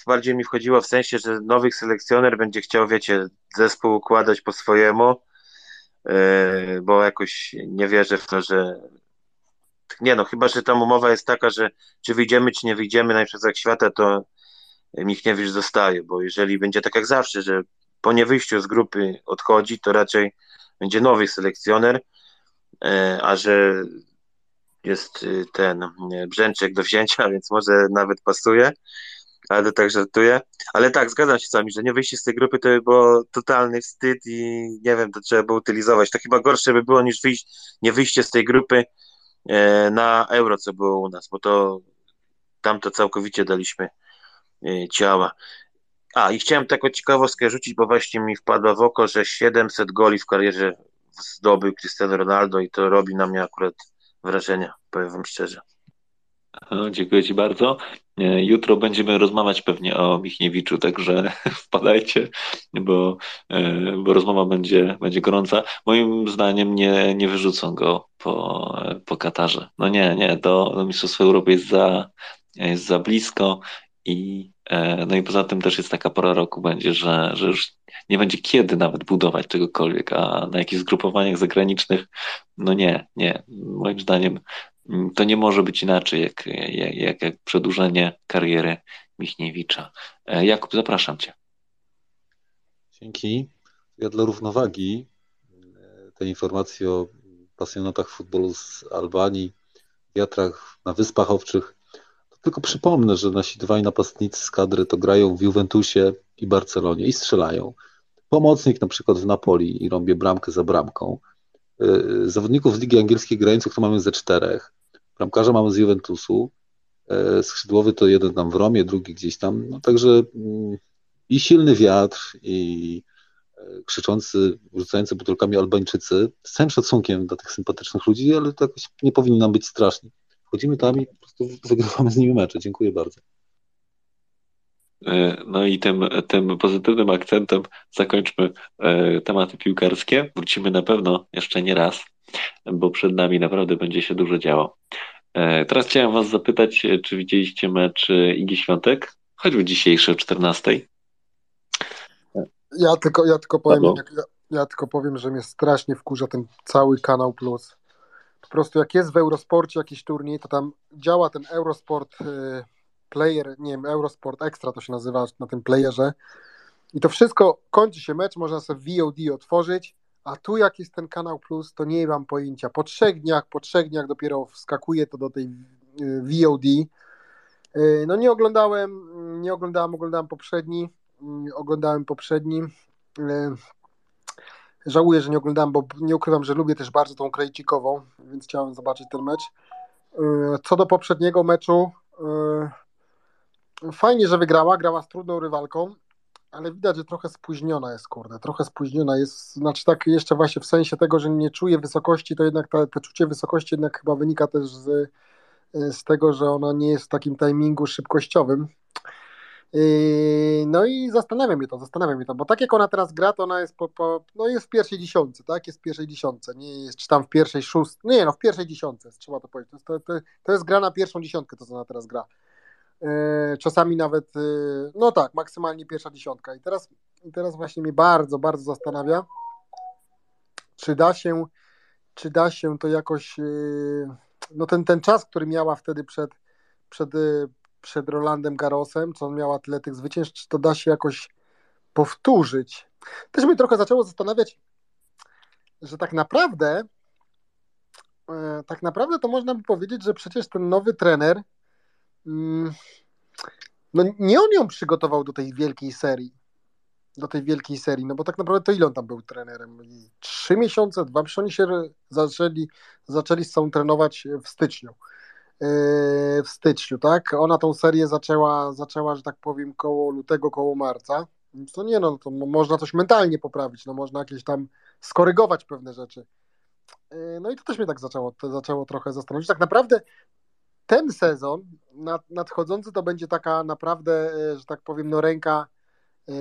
bardziej mi wchodziło w sensie, że nowy selekcjoner będzie chciał, wiecie, zespół układać po swojemu, e, bo jakoś nie wierzę w to, że Nie no, chyba, że tam umowa jest taka, że czy wyjdziemy, czy nie wyjdziemy na jak świata, to Michniewicz zostaje, bo jeżeli będzie tak jak zawsze, że po niewyjściu z grupy odchodzi, to raczej będzie nowy selekcjoner, e, a że jest y, ten Brzęczek do wzięcia, więc może nawet pasuje, ale to tak żartuję. Ale tak, zgadzam się z wami, że nie wyjście z tej grupy to by było totalny wstyd i nie wiem, to trzeba było utylizować. To chyba gorsze by było niż wyjść, nie wyjście z tej grupy e, na euro, co było u nas, bo to tam to całkowicie daliśmy e, ciała. A, i chciałem taką ciekawostkę rzucić, bo właśnie mi wpadła w oko, że 700 goli w karierze zdobył Cristiano Ronaldo i to robi na mnie akurat wrażenie, powiem wam szczerze. Dziękuję Ci bardzo. E, jutro będziemy rozmawiać pewnie o Michniewiczu, także wpadajcie, bo, e, bo rozmowa będzie, będzie gorąca. Moim zdaniem nie, nie wyrzucą go po, po Katarze. No nie, nie, do, do Mistrzostwa Europy jest za, jest za blisko i e, no i poza tym też jest taka pora roku będzie, że, że już nie będzie kiedy nawet budować czegokolwiek, a na jakichś zgrupowaniach zagranicznych, no nie, nie. Moim zdaniem mm, to nie może być inaczej jak, jak, jak, przedłużenie kariery Michniewicza. E, Jakub, zapraszam Cię. Dzięki. Ja dla równowagi e, te informacje o pasjonatach futbolu z Albanii, wiatrach na Wyspach Owczych tylko przypomnę, że nasi dwaj napastnicy z kadry to grają w Juventusie i Barcelonie i strzelają. Pomocnik na przykład w Napoli i robię bramkę za bramką. Y, zawodników z Ligi Angielskiej grających to mamy ze czterech. Bramkarza mamy z Juventusu. Y, skrzydłowy to jeden tam w Romie, drugi gdzieś tam. No także mm, i silny wiatr, i y, krzyczący, rzucający butelkami Albańczycy. Z całym szacunkiem dla tych sympatycznych ludzi, ale to jakoś nie powinni nam być straszni. Wchodzimy tam i po prostu wygrywamy z nimi mecze. Dziękuję bardzo. E, no i tym, tym pozytywnym akcentem zakończmy e, tematy piłkarskie. Wrócimy na pewno jeszcze nie raz, bo przed nami naprawdę będzie się dużo działo. E, teraz chciałem Was zapytać, czy widzieliście mecz Igi Świątek, choćby dzisiejszy o 14. Ja tylko, ja tylko powiem, ja, ja, tylko powiem, że mnie strasznie wkurza ten cały kanał plus po prostu jak jest w Eurosporcie jakiś turniej, to tam działa ten Eurosport y, Player, nie wiem, Eurosport Extra to się nazywa na tym playerze i to wszystko, kończy się mecz, można sobie VOD otworzyć, a tu jak jest ten kanał plus, to nie mam pojęcia. Po trzech dniach, po trzech dniach dopiero wskakuje to do tej y, VOD. Y, no nie oglądałem, nie oglądałem, oglądałem poprzedni, oglądałem poprzedni. Żałuję, że nie oglądałem, bo nie ukrywam, że lubię też bardzo tą Krejcikową, więc chciałem zobaczyć ten mecz. Y, co do poprzedniego meczu, y, fajnie, że wygrała, grała z trudną rywalką, ale widać, że trochę spóźniona jest, kurde, trochę spóźniona jest, znaczy tak jeszcze właśnie w sensie tego, że nie czuje wysokości, to jednak to czucie wysokości jednak chyba wynika też z, z tego, że ona nie jest w takim timingu szybkościowym, Yy, no i zastanawiam mnie to, zastanawiam mnie to, bo tak jak ona teraz gra, to ona jest, po, po, no jest w pierwszej dziesiątce, tak? Jest w pierwszej dziesiątce, nie jest czy tam w pierwszej szóstce, nie no, w pierwszej dziesiątce, trzeba to powiedzieć. To, to, to jest gra na pierwszą dziesiątkę, to co ona teraz gra. Yy, czasami nawet, yy, no tak, maksymalnie pierwsza dziesiątka. I teraz, teraz właśnie mnie bardzo, bardzo zastanawia, czy da się, czy da się to jakoś, no ten, ten czas, który miała wtedy przed, przed przed Rolandem Garosem, co on miała tyle tych zwycięstw, czy to da się jakoś powtórzyć. Też mnie trochę zaczęło zastanawiać, że tak naprawdę e, tak naprawdę to można by powiedzieć, że przecież ten nowy trener no nie on ją przygotował do tej wielkiej serii. Do tej wielkiej serii, no bo tak naprawdę to ile on tam był trenerem? Trzy miesiące, dwa, przecież oni się zaczęli, zaczęli z sobą trenować w styczniu w styczniu, tak? Ona tą serię zaczęła, zaczęła, że tak powiem, koło lutego, koło marca. To nie, no to można coś mentalnie poprawić, no można jakieś tam skorygować pewne rzeczy. Yy, no i to też mnie tak zaczęło, zaczęło trochę zastanowić. Tak naprawdę ten sezon nad, nadchodzący to będzie taka naprawdę, yy, że tak powiem, no ręka yy,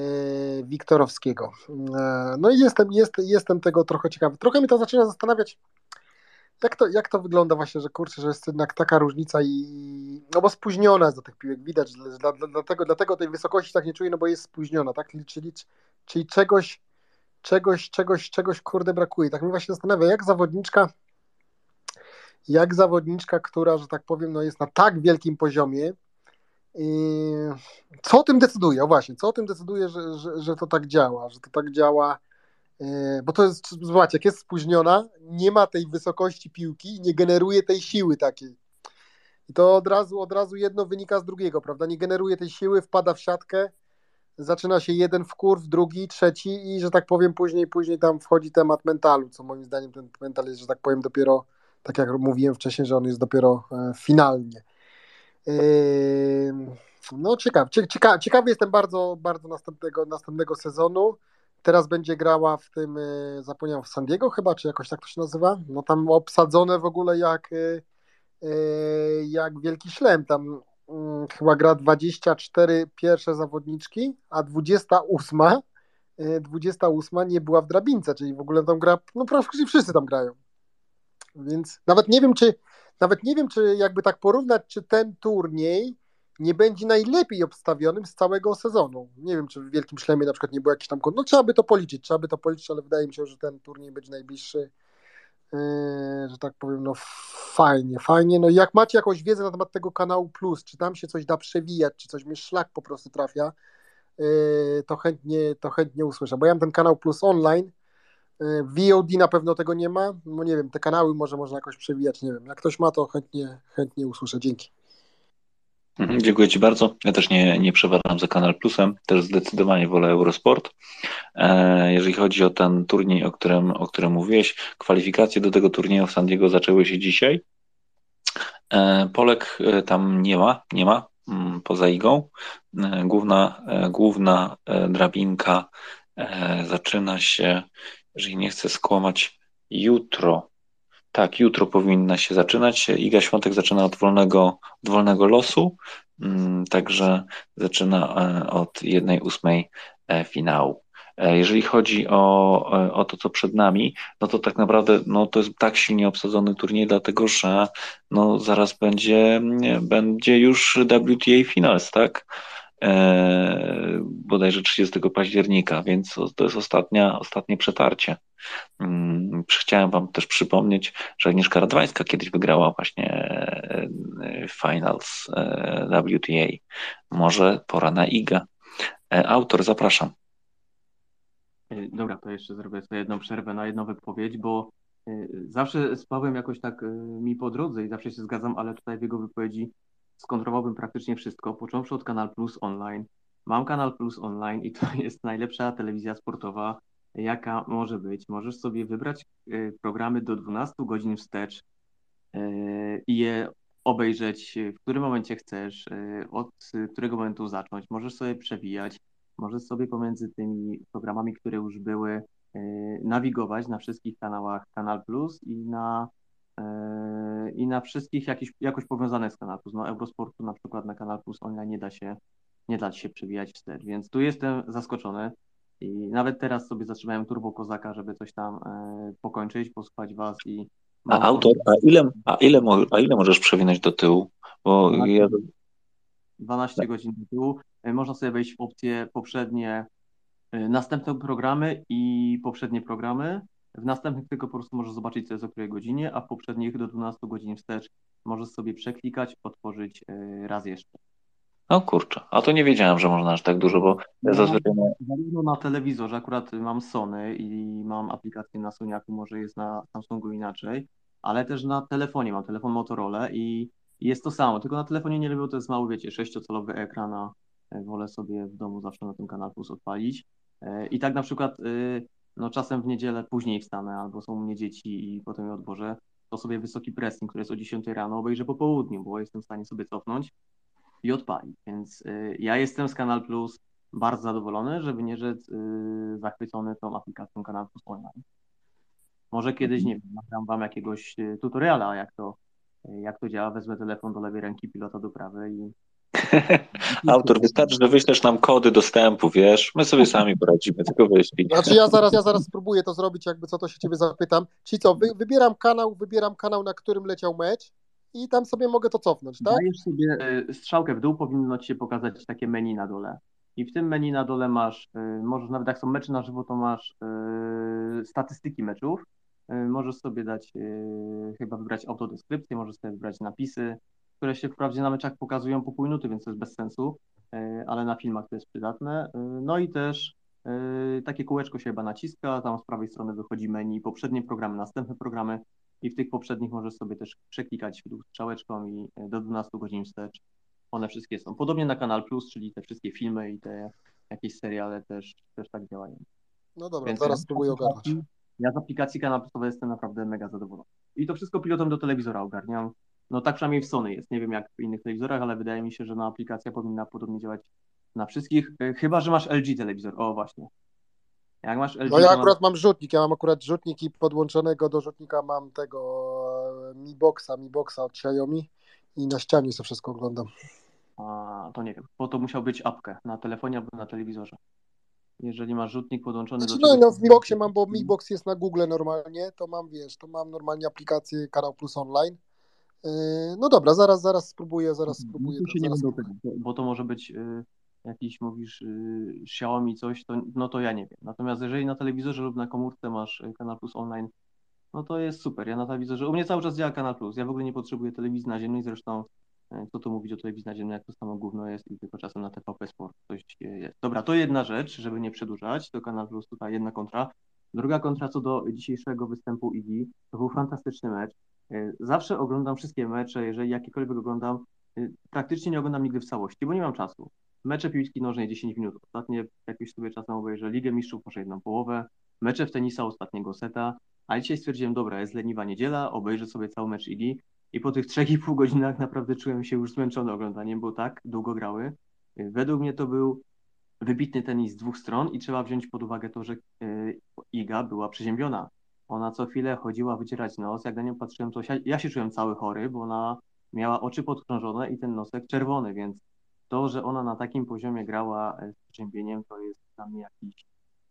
Wiktorowskiego. No i jestem, jest, jestem tego trochę ciekawy. Trochę mnie to zaczyna zastanawiać, jak to, jak to wygląda właśnie, że kurczę, że jest jednak taka różnica i no bo spóźniona jest do tych piłek, widać, dla, dla, dlatego, dlatego tej wysokości tak nie czuję, no bo jest spóźniona, tak, czyli, czyli czegoś, czegoś, czegoś, czegoś kurde brakuje. Tak mnie właśnie zastanawia, jak zawodniczka jak zawodniczka, która, że tak powiem, no jest na tak wielkim poziomie, co o tym decyduje? O właśnie, co o tym decyduje, że, że, że to tak działa, że to tak działa, e, bo to jest, zobaczcie, jak jest spóźniona, nie ma tej wysokości piłki nie generuje tej siły takiej. I to od razu, od razu jedno wynika z drugiego, prawda? Nie generuje tej siły, wpada w siatkę, zaczyna się jeden w kurw, drugi, trzeci i, że tak powiem, później, później tam wchodzi temat mentalu, co moim zdaniem ten mental jest, że tak powiem, dopiero, tak jak mówiłem wcześniej, że on jest dopiero e, finalnie. No ciekaw, cieka, ciekawy jestem bardzo, bardzo następnego, następnego sezonu. Teraz będzie grała w tym, e, zapomniałem, w San Diego chyba, czy jakoś tak to się nazywa? No tam obsadzone w ogóle jak, e, e, jak wielki szlem. Tam mm, chyba gra 24 pierwsze zawodniczki, a 28 28 nie była w drabince, czyli w ogóle tam gra, no praktycznie wszyscy tam grają. Więc nawet nie wiem, czy nawet nie wiem, czy jakby tak porównać, czy ten turniej nie będzie najlepiej obstawionym z całego sezonu. Nie wiem, czy w Wielkim Szlemie na przykład nie było jakiś tam No trzeba by to policzyć, trzeba by to policzyć, ale wydaje mi się, że ten turniej będzie najbliższy. Yy, że tak powiem, no fajnie, fajnie. No jak macie jakąś wiedzę na temat tego kanału Plus, czy tam się coś da przewijać, czy coś mi szlak po prostu trafia, yy, to chętnie, to chętnie usłyszę, bo ja mam ten kanał Plus online, VOD na pewno tego nie ma. No nie wiem, te kanały może można jakoś przewijać, nie wiem. Jak ktoś ma, to chętnie, chętnie usłyszę. Dzięki. Mhm, dziękuję Ci bardzo. Ja też nie, nie przeważam za Kanal Plusem, też zdecydowanie wolę Eurosport. E, jeżeli chodzi o ten turniej, o którym, o którym mówiłeś, kwalifikacje do tego turnieju w San Diego zaczęły się dzisiaj. E, Polek tam nie ma, nie ma, mm, poza igą. Główna, główna drabinka zaczyna się jeżeli nie chcę skłamać, jutro. Tak, jutro powinna się zaczynać. Iga Świątek zaczyna od wolnego, od wolnego losu, mm, także zaczyna e, od jednej ósmej e, finału. E, jeżeli chodzi o, o to, co przed nami, no to tak naprawdę no, to jest tak silnie obsadzony turniej, dlatego że no, zaraz będzie, będzie już WTA Finals, tak? E, bodajże 30 października, więc to jest ostatnia, ostatnie przetarcie. Hmm, chciałem Wam też przypomnieć, że Agnieszka Radwańska kiedyś wygrała właśnie e, Finals e, WTA. Może pora na IGA. E, autor, zapraszam. Dobra, to jeszcze zrobię sobie jedną przerwę na jedną wypowiedź, bo zawsze z Pawłem jakoś tak mi po drodze i zawsze się zgadzam, ale tutaj w jego wypowiedzi skontrolowałbym praktycznie wszystko, począwszy od Kanal Plus Online. Mam Kanal Plus Online i to jest najlepsza telewizja sportowa, jaka może być. Możesz sobie wybrać e, programy do 12 godzin wstecz e, i je obejrzeć w którym momencie chcesz, od którego momentu zacząć. Możesz sobie przewijać, możesz sobie pomiędzy tymi programami, które już były, nawigować na wszystkich kanałach Kanal Plus i na i na wszystkich jakoś powiązanych z Kanal Plus. No Eurosportu na przykład na Kanal Plus online nie da się, nie da się przewijać wstecz, więc tu jestem zaskoczony i nawet teraz sobie zatrzymałem Turbo Kozaka, żeby coś tam e, pokończyć, posłuchać Was i... A autor, a ile, a, ile, a ile możesz przewinąć do tyłu? Bo 12, ja... 12 tak. godzin do tyłu. E, można sobie wejść w opcje poprzednie, e, następne programy i poprzednie programy w następnych tylko po prostu możesz zobaczyć, co jest o której godzinie, a w poprzednich do 12 godzin wstecz możesz sobie przeklikać, otworzyć e, raz jeszcze. O kurczę, a to nie wiedziałem, że można aż tak dużo, bo no, zazwyczaj... Zarówno na telewizorze, akurat mam Sony i mam aplikację na Soniaku, może jest na Samsungu inaczej, ale też na telefonie, mam telefon Motorola i jest to samo, tylko na telefonie nie lubię, to jest mały, wiecie, sześciocalowy ekran, a e, wolę sobie w domu zawsze na tym kanał Plus odpalić. E, I tak na przykład y, no czasem w niedzielę później wstanę, albo są u mnie dzieci i potem je odbożę, to sobie wysoki pressing, który jest o 10 rano, obejrzę po południu, bo jestem w stanie sobie cofnąć i odpalić. Więc y, ja jestem z Kanal Plus bardzo zadowolony, żeby nie rzec y, zachwycony tą aplikacją Kanal Plus Online. Może kiedyś, nie wiem, nagram wam jakiegoś y, tutoriala, jak to, jak to działa, wezmę telefon do lewej ręki, pilota do prawej i Autor, wystarczy, że wyślesz nam kody dostępu, wiesz, my sobie sami poradzimy, tylko wyślij. Znaczy ja zaraz, ja zaraz spróbuję to zrobić, jakby co to się ciebie zapytam. Czyli co, wy, wybieram kanał, wybieram kanał, na którym leciał mecz i tam sobie mogę to cofnąć, tak? Dajesz sobie e, strzałkę w dół, powinno ci się pokazać takie menu na dole. I w tym menu na dole masz, e, możesz nawet jak są mecze na żywo, to masz yy, statystyki meczów y, możesz sobie dać, y, chyba wybrać autodeskrypcję, możesz sobie wybrać napisy, które się wprawdzie na meczach pokazują po pół minuty, więc to jest bez sensu, ale na filmach to jest przydatne. No i też takie kółeczko się chyba naciska, tam z prawej strony wychodzi menu, poprzednie programy, następne programy i w tych poprzednich możesz sobie też przeklikać strzałeczką i do 12 godzin wstecz one wszystkie są. Podobnie na Kanal Plus, czyli te wszystkie filmy i te jakieś seriale też, też tak działają. No dobra, Więc zaraz spróbuję ogarnąć. Ja z aplikacji Kanal jestem naprawdę mega zadowolony. I to wszystko pilotem do telewizora ogarniam. No tak przynajmniej w Sony jest. Nie wiem jak w innych telewizorach, ale wydaje mi się, że no, aplikacja powinna podobnie działać na wszystkich. E, chyba, że masz LG telewizor. O właśnie. Jak masz LG, no ja akurat mam rzutnik, ja mam akurat rzutnik i podłączonego do rzutnika mam tego e, Mi Boxa, Mi Boxa od Xiaomi i na ścianie sobie wszystko oglądam. A, to nie wiem, bo to musiał być apkę na telefonie albo na telewizorze. Jeżeli masz rzutnik podłączony znaczy, do No, no w Mi Boxie mam, bo Mi Box jest na Google normalnie, to mam, wiesz, to mam normalnie aplikację Kanał Plus Online. Yy, no dobra, zaraz, zaraz spróbuję, zaraz mhm. spróbuję. No, się nie będę tego, bo to może być yy, jakiś, mówisz, yy, Xiaomi coś, to, no to ja nie wiem. Natomiast jeżeli na telewizorze lub na komórce masz Kanał Plus Online, no to jest super. Ja na telewizorze, u mnie cały czas działa Kanal Plus. Ja w ogóle nie potrzebuję telewizji naziemnej, zresztą co tu mówić o telewizji naziemnej, jak to samo gówno jest i tylko czasem na TVP Sport coś jest. Dobra, to jedna rzecz, żeby nie przedłużać, to Kanal Plus tutaj jedna kontra. Druga kontra co do dzisiejszego występu Igi, to był fantastyczny mecz. E, zawsze oglądam wszystkie mecze, jeżeli jakiekolwiek oglądam, e, praktycznie nie oglądam nigdy w całości, bo nie mam czasu. Mecze piłki nożnej 10 minut. Ostatnie jakiś sobie czasem obejrzę Ligę Mistrzów, może jedną połowę. Mecze w tenisa ostatniego seta. A dzisiaj stwierdziłem, dobra, jest leniwa niedziela, obejrzę sobie cały mecz Igi i po tych 3,5 godzinach naprawdę czułem się już zmęczony oglądaniem, bo tak długo grały. Według mnie to był wybitny tenis z dwóch stron i trzeba wziąć pod uwagę to, że e, Iga była przeziębiona. Ona co chwilę chodziła wycierać nos, jak na nią patrzyłem, to ja się czułem cały chory, bo ona miała oczy podkrążone i ten nosek czerwony, więc to, że ona na takim poziomie grała e, z przeziębieniem, to jest dla mnie jakiś,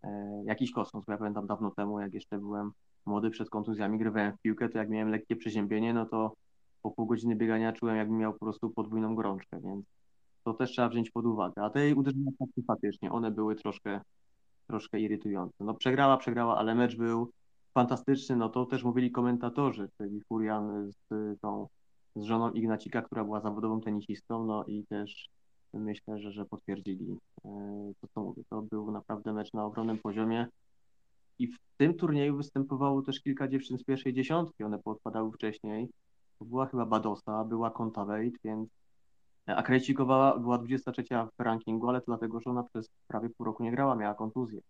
e, jakiś kosmos. Bo ja pamiętam dawno temu, jak jeszcze byłem młody przed kontuzjami, grywałem w piłkę, to jak miałem lekkie przeziębienie, no to po pół godziny biegania czułem, jakbym miał po prostu podwójną gorączkę, więc to też trzeba wziąć pod uwagę. A te uderzenia faktycznie, one były troszkę, troszkę irytujące. No przegrała, przegrała, ale mecz był fantastyczny, no to też mówili komentatorzy, czyli Furian z tą z żoną Ignacika, która była zawodową tenisistą, no i też myślę, że, że potwierdzili e, to, co mówię. To był naprawdę mecz na ogromnym poziomie. I w tym turnieju występowało też kilka dziewczyn z pierwszej dziesiątki. One podpadały wcześniej. Była chyba Badosa, była Kontaveit, więc a Krejcikowa była 23 w rankingu, ale to dlatego, że ona przez prawie pół roku nie grała, miała kontuzję.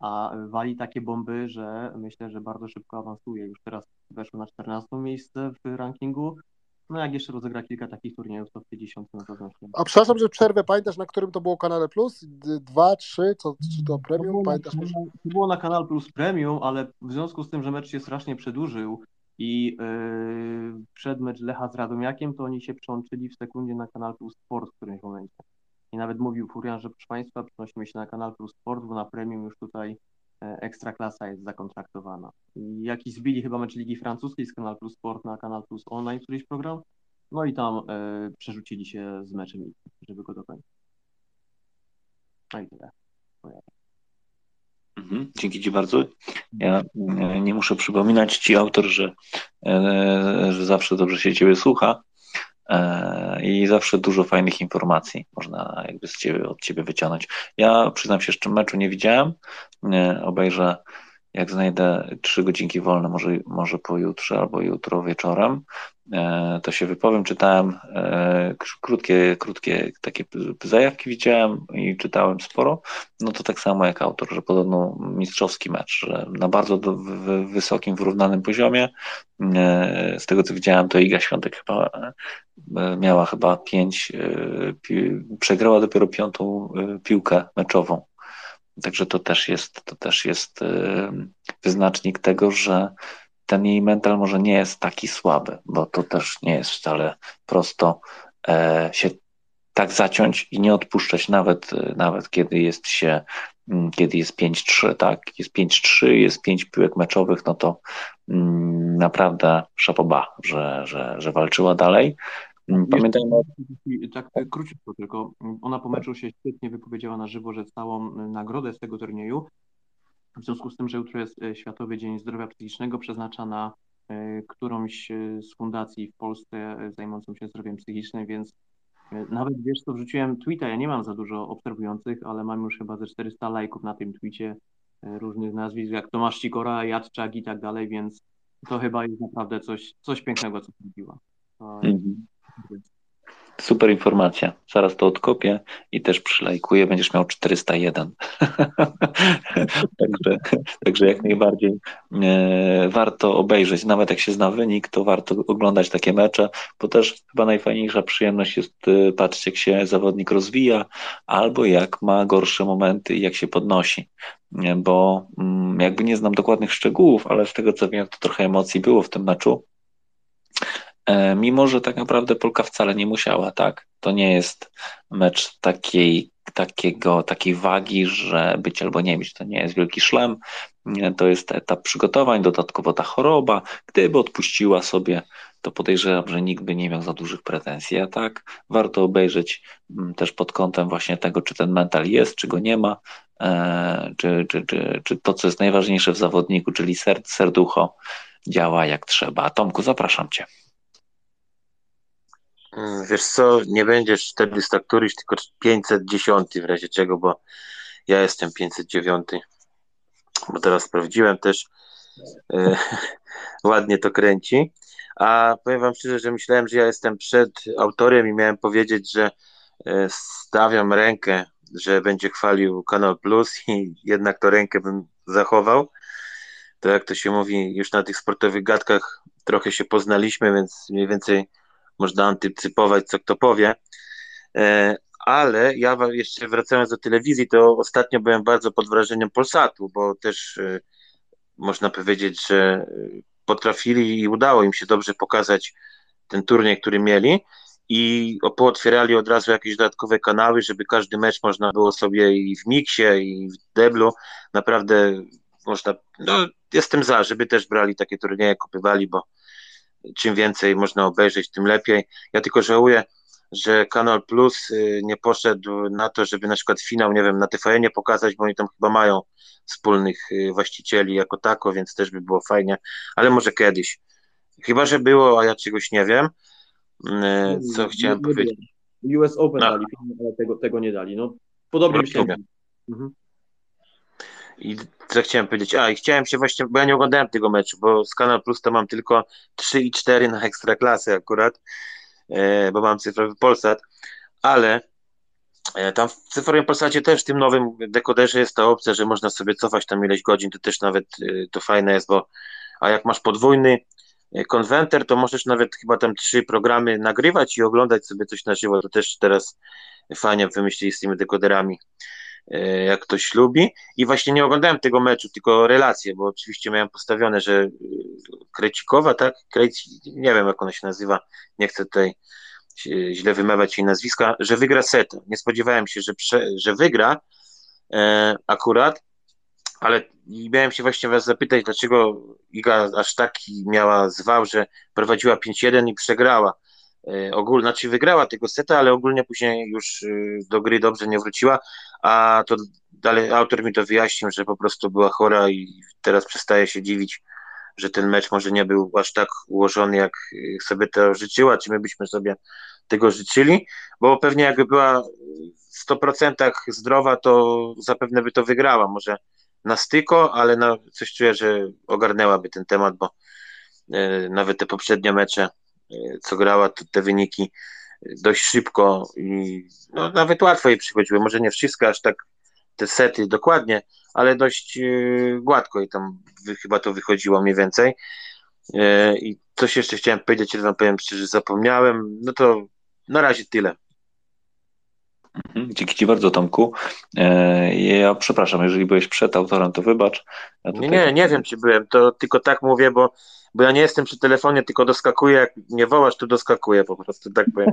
A wali takie bomby, że myślę, że bardzo szybko awansuje. Już teraz weszło na 14 miejsce w rankingu, no jak jeszcze rozegra kilka takich turniejów, to w 50 na pewno. A przepraszam, że przerwę, pamiętasz na którym to było kanale Plus? Dwa, trzy, co, czy to premium? Pamiętasz? To było na kanal Plus Premium, ale w związku z tym, że mecz się strasznie przedłużył i yy, przed mecz Lecha z Radomiakiem, to oni się przełączyli w sekundzie na kanal Plus Sport w którymś momencie. I nawet mówił Furian, że proszę Państwa, przenosimy się na kanal Plus Sport, bo na premium już tutaj E, ekstraklasa jest zakontraktowana. I jakiś zbili chyba mecz Ligi Francuskiej z Kanal Plus Sport na Kanal Plus Online, któryś program, no i tam e, przerzucili się z meczem, żeby go dokończyć. No i tyle. Mhm, dzięki Ci bardzo. Ja e, nie muszę przypominać Ci, autor, że, że zawsze dobrze się Ciebie słucha i zawsze dużo fajnych informacji można jakby ciebie, od ciebie wyciągnąć. Ja przyznam się, jeszcze meczu nie widziałem, obejrzę jak znajdę trzy godzinki wolne, może, może pojutrze albo jutro wieczorem, e, to się wypowiem. Czytałem e, krótkie, krótkie takie zajawki widziałem i czytałem sporo. No to tak samo jak autor, że podobno mistrzowski mecz, że na bardzo wysokim, wyrównanym poziomie. E, z tego co widziałem, to Iga Świątek chyba miała chyba pięć, przegrała dopiero piątą piłkę meczową Także to też jest, to też jest y, wyznacznik tego, że ten jej mental może nie jest taki słaby, bo to też nie jest wcale prosto e, się tak zaciąć i nie odpuszczać nawet, y, nawet kiedy jest się, mm, kiedy jest 5-3, tak? Jest 5-3, jest 5 piłek meczowych, no to mm, naprawdę szapoba, że, że, że walczyła dalej. Mm, pamiętajmy. Tak króciutko tylko. Ona po meczu się świetnie wypowiedziała na żywo, że całą nagrodę z tego turnieju w związku z tym, że jutro jest Światowy Dzień Zdrowia Psychicznego, przeznacza na którąś z fundacji w Polsce zajmującą się zdrowiem psychicznym, więc nawet wiesz co, wrzuciłem tweeta, ja nie mam za dużo obserwujących, ale mam już chyba ze 400 lajków na tym tweetie różnych nazwisk, jak Tomasz Sikora, Jadczak i tak dalej, więc to chyba jest naprawdę coś, coś pięknego, co zrobiła. Mhm. Super informacja. Zaraz to odkopię i też przylajkuję. Będziesz miał 401. także, także jak najbardziej e, warto obejrzeć. Nawet jak się zna wynik, to warto oglądać takie mecze, bo też chyba najfajniejsza przyjemność jest e, patrzeć, jak się zawodnik rozwija, albo jak ma gorsze momenty i jak się podnosi. Bo mm, jakby nie znam dokładnych szczegółów, ale z tego co wiem, to trochę emocji było w tym meczu mimo że tak naprawdę Polka wcale nie musiała, tak? To nie jest mecz takiej, takiego, takiej wagi, że być albo nie być, to nie jest wielki szlem, to jest etap przygotowań, dodatkowo ta choroba, gdyby odpuściła sobie, to podejrzewam, że nikt by nie miał za dużych pretensji, a tak warto obejrzeć mm, też pod kątem właśnie tego, czy ten mental jest, czy go nie ma, e, czy, czy, czy, czy to, co jest najważniejsze w zawodniku, czyli serducho, działa jak trzeba. Tomku, zapraszam Cię. Mm, wiesz co, nie będziesz 400 któryś, tylko 510 w razie czego, bo ja jestem 509. Bo teraz sprawdziłem też, e, ładnie to kręci. A powiem wam szczerze, że myślałem, że ja jestem przed autorem i miałem powiedzieć, że e, stawiam rękę, że będzie chwalił Kanal Plus i jednak to rękę bym zachował. To jak to się mówi, już na tych sportowych gadkach trochę się poznaliśmy, więc mniej więcej można antycypować, co kto powie. E, ale ja jeszcze wracając do telewizji, to ostatnio byłem bardzo pod wrażeniem Polsatu, bo też e, można powiedzieć, że potrafili i udało im się dobrze pokazać ten turniej, który mieli i pootwierali od razu jakieś dodatkowe kanały, żeby każdy mecz można było sobie i w Miksie, i w Deblu, naprawdę można, no jestem za, żeby też brali takie turnieje, kupywali, bo czym więcej można obejrzeć, tym lepiej. Ja tylko żałuję, że Kanal Plus y, nie poszedł na to, żeby na przykład finał, nie wiem, na TVN nie pokazać, bo oni tam chyba mają wspólnych y, właścicieli jako tako, więc też by było fajnie, ale może kiedyś. Chyba, że było, a ja czegoś nie wiem. Y, co nie, chciałem nie, powiedzieć? US Open no. dali, ale tego, tego nie dali. No, podobnie myślałem. Mhm. I co chciałem powiedzieć? A, i chciałem się właśnie, bo ja nie oglądałem tego meczu, bo z Kanal Plus to mam tylko 3 i 4 na ekstraklasy akurat, e, bo mam cyfrowy Polsat, ale e, tam w cyfrowym Polsacie też w tym nowym dekoderze jest ta opcja, że można sobie cofać tam ileś godzin, to też nawet e, to fajne jest, bo a jak masz podwójny konwenter, to możesz nawet chyba tam trzy programy nagrywać i oglądać sobie coś na żywo, to też teraz fajnie wymyślili z tymi dekoderami. E, jak ktoś lubi. I właśnie nie oglądałem tego meczu, tylko relacje, bo oczywiście miałem postawione, że e, Krecikowa, tak? Kreci, nie wiem jak ona się nazywa, nie chcę tutaj źle wymawiać jej nazwiska, że wygra set. Nie spodziewałem się, że, prze, że wygra e, akurat, ale miałem się właśnie was zapytać, dlaczego Iga aż taki miała zwał, że prowadziła 5-1 i przegrała. E, ogólnie, znaczy wygrała tego seta, ale ogólnie później już e, do gry dobrze nie wróciła, a to dalej autor mi to wyjaśnił, że po prostu była chora i teraz przestaje się dziwić, że ten mecz może nie był aż tak ułożony, jak sobie to życzyła, czy my byśmy sobie tego życzyli, bo pewnie jakby była w 100% zdrowa, to zapewne by to wygrała, może na styko, ale no, coś czuję, że ogarnęłaby ten temat, bo e, nawet te poprzednie mecze co grała, to te wyniki dość szybko i no, nawet łatwo jej przychodziły. Może nie wszystko aż tak te sety dokładnie, ale dość yy, gładko i tam chyba to wychodziło mniej więcej. Yy, I coś jeszcze chciałem powiedzieć, ale wam powiem szczerze, zapomniałem. No to na razie tyle. Mhm, dzięki Ci bardzo, Tomku. E, ja przepraszam, jeżeli byłeś przed autorem, to wybacz. Tutaj... Nie, nie wiem, czy byłem. To tylko tak mówię, bo bo ja nie jestem przy telefonie, tylko doskakuję, jak nie wołasz, to doskakuję po prostu, tak powiem.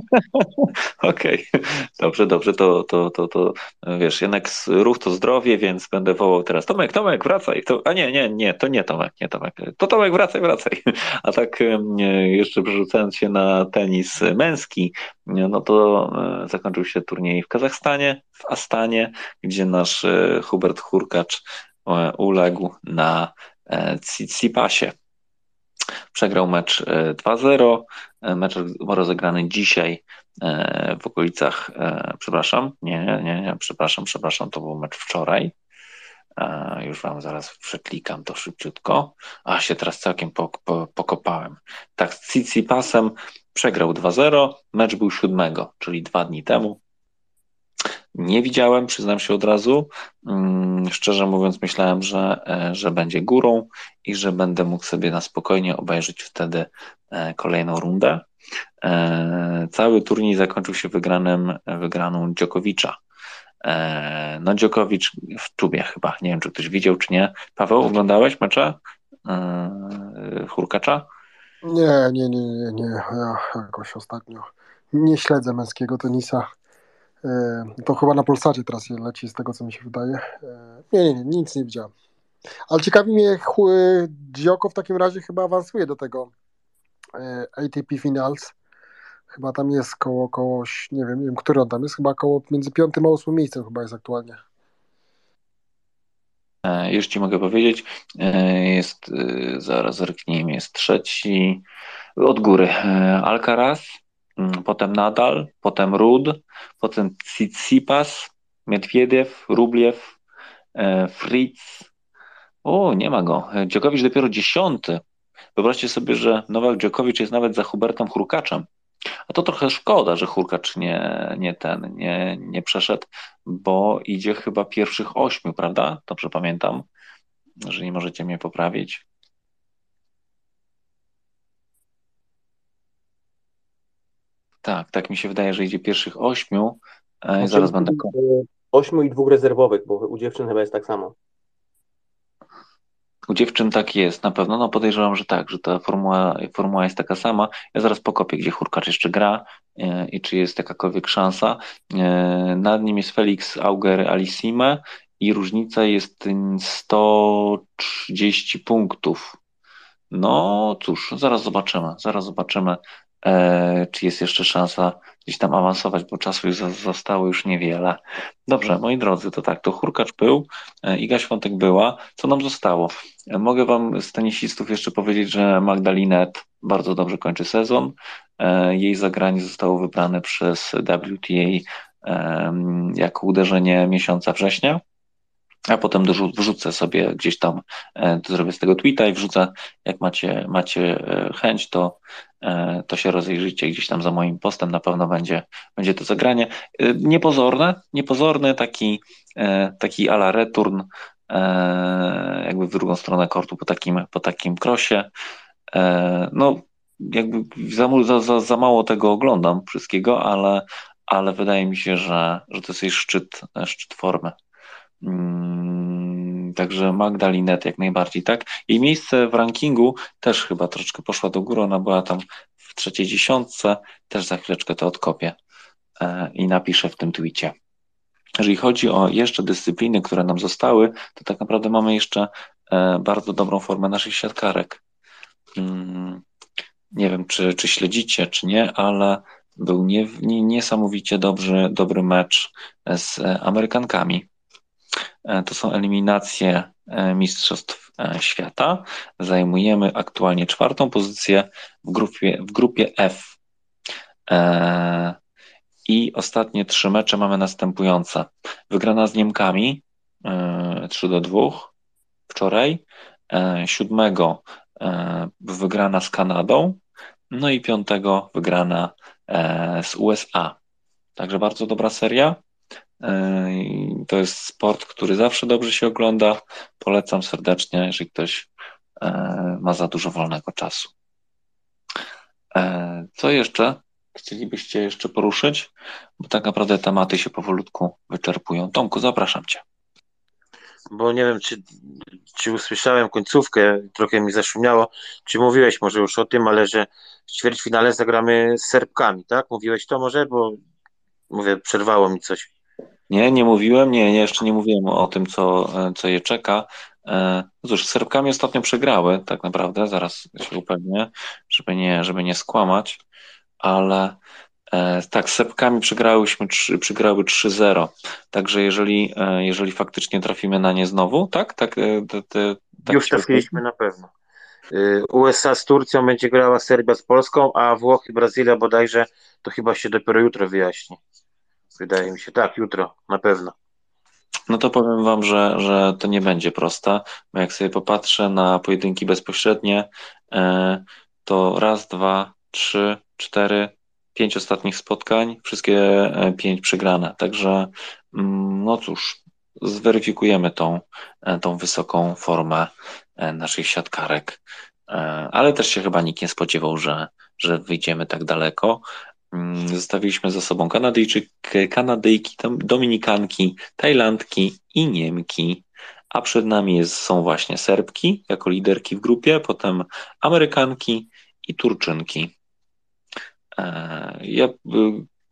Okej, okay. dobrze, dobrze, to, to, to, to wiesz, jednak ruch to zdrowie, więc będę wołał teraz Tomek, Tomek, wracaj. To, a nie, nie, nie, to nie Tomek, nie Tomek. To Tomek, wracaj, wracaj. A tak jeszcze przerzucając się na tenis męski, no to e, zakończył się turniej w Kazachstanie, w Astanie, gdzie nasz e, Hubert Hurkacz uległ na Tsitsipasie. Przegrał mecz 2-0. Mecz rozegrany dzisiaj w okolicach, przepraszam, nie, nie, nie, nie, przepraszam, przepraszam, to był mecz wczoraj. Już wam zaraz przeklikam to szybciutko. A się teraz całkiem pokopałem. Tak, z Tsitsipasem przegrał 2-0. Mecz był 7, czyli dwa dni temu. Nie widziałem, przyznam się od razu. Mm, szczerze mówiąc, myślałem, że, e, że będzie górą i że będę mógł sobie na spokojnie obejrzeć wtedy e, kolejną rundę. E, cały turniej zakończył się wygranym, wygraną Dziokowicza. No, Dziokowicz w czubie chyba. Nie wiem, czy ktoś widział, czy nie. Paweł, oglądałeś mecze Hurkacza? Nie, nie, nie, nie, nie. Ja jakoś ostatnio nie śledzę męskiego tenisa. E, to chyba na Polsacie teraz leci, z tego co mi się wydaje. E, nie, nie, nie, nic nie widziałem. Ale ciekawi mnie, Dzioko w takim razie chyba awansuje do tego e, ATP Finals. Chyba tam jest koło, koło, nie wiem, nie wiem, który on tam jest, chyba koło między piątym a ósmym miejscem chyba jest aktualnie. Już ci mogę powiedzieć, jest, zaraz zerknijmy, jest trzeci od góry Alcaraz, potem Nadal, potem Rud, potem Tsitsipas, Medwiediew, Rubliew, e, Fritz. O, nie ma go. Dziokowicz dopiero dziesiąty. Wyobraźcie sobie, że Nowak Dziokowicz jest nawet za Hubertem Hurkaczem. A to trochę szkoda, że Hurkacz nie, nie ten, nie, nie przeszedł, bo idzie chyba pierwszych ośmiu, prawda? Dobrze pamiętam, że nie możecie mnie poprawić. Tak, tak mi się wydaje, że idzie pierwszych ośmiu. E, zaraz będę. Ośmiu i dwóch rezerwowych, bo u dziewczyn chyba jest tak samo. U dziewczyn tak jest, na pewno. No podejrzewam, że tak, że ta formuła, formuła jest taka sama. Ja zaraz pokopię, gdzie Hurkacz jeszcze gra e, i czy jest jakakolwiek szansa. E, nad nim jest Felix Auger Alisime i różnica jest 130 punktów. No cóż, zaraz zobaczymy, zaraz zobaczymy, E, czy jest jeszcze szansa gdzieś tam awansować, bo czasu już zostało już niewiele. Dobrze, moi drodzy, to tak, to Hurkacz był, e, Iga Świątek była. Co nam zostało? E, mogę wam z tenisistów jeszcze powiedzieć, że Magdalinet bardzo dobrze kończy sezon. Jej zagranie zostało wybrane przez WTA jako uderzenie miesiąca września a potem wrzucę sobie gdzieś tam, e, zrobię z tego tweeta i wrzucę, jak macie, macie e, chęć, to, e, to się rozejrzyjcie gdzieś tam za moim postem, na pewno będzie, będzie to zagranie. Niepozorne, niepozorny taki, taki ala return, jakby w drugą stronę kortu po takim, po takim krosie. No, jakby za, za, za mało tego oglądam wszystkiego, ale, ale wydaje mi się, że, że to jest jej szczyt, szczyt formy. Mm, także Magdalinet jak najbardziej, tak? Jej miejsce w rankingu też chyba troszkę poszła do góry. Ona była tam w trzeciej dziesiątce. Też za chwileczkę to odkopię e, i napiszę w tym twicie. Jeżeli chodzi o jeszcze dyscypliny, które nam zostały, to tak naprawdę mamy jeszcze e, bardzo dobrą formę naszych siatkarek. Mm, nie wiem, czy, czy śledzicie, czy nie, ale był nie, nie, niesamowicie dobry, dobry mecz z Amerykankami. E, to są eliminacje e, Mistrzostw e, Świata. Zajmujemy aktualnie czwartą pozycję w grupie, w grupie F. I ostatnie trzy mecze mamy następujące. Wygrana z Niemkami 3 do 2 wczoraj. Siódmego wygrana z Kanadą. No i piątego wygrana z USA. Także bardzo dobra seria. E, to jest sport, który zawsze dobrze się ogląda. Polecam serdecznie, jeżeli ktoś e, ma za dużo wolnego czasu. E, co jeszcze chcielibyście jeszcze poruszyć? Bo tak naprawdę tematy się powolutku wyczerpują. Tomku, zapraszam Cię. Bo nie wiem, czy, czy usłyszałem końcówkę, trochę mi zaszumiało. Czy mówiłeś może już o tym, ale że w ćwierćfinale zagramy z Serbkami, tak? Mówiłeś to może, bo mówię, przerwało mi coś. Nie, nie mówiłem, nie, nie, jeszcze nie mówiłem o tym, co, co je czeka. E, no cóż, z Serbkami ostatnio przegrały, tak naprawdę, zaraz się upewnię, żeby nie, żeby nie skłamać, ale E, tak, z Sepkami przegrałyśmy, przegrały 3-0. Także jeżeli, e, jeżeli faktycznie trafimy na nie znowu, tak? tak, te, te, tak Już trafiliśmy na pewno. USA z Turcją będzie grała Serbia z Polską, a Włochy, Brazylia bodajże to chyba się dopiero jutro wyjaśni. Wydaje mi się, tak, jutro, na pewno. No to powiem wam, że, że to nie będzie proste. Jak sobie popatrzę na pojedynki bezpośrednie, e, to raz, dwa, trzy, cztery, pięć ostatnich spotkań, wszystkie e, pięć przegrane. Także mm, no cóż, zweryfikujemy tą, e, tą wysoką formę naszych siatkarek. Ale też się chyba nikt nie spodziewał, że, że wyjdziemy tak daleko. Mm, Zostawiliśmy za sobą Kanadyjczyk, Kanadyjki, Dom- Dominikanki, Tajlandki i Niemki. A przed nami jest, są właśnie Serbki jako liderki w grupie, potem Amerykanki i Turczynki. E, Ja y,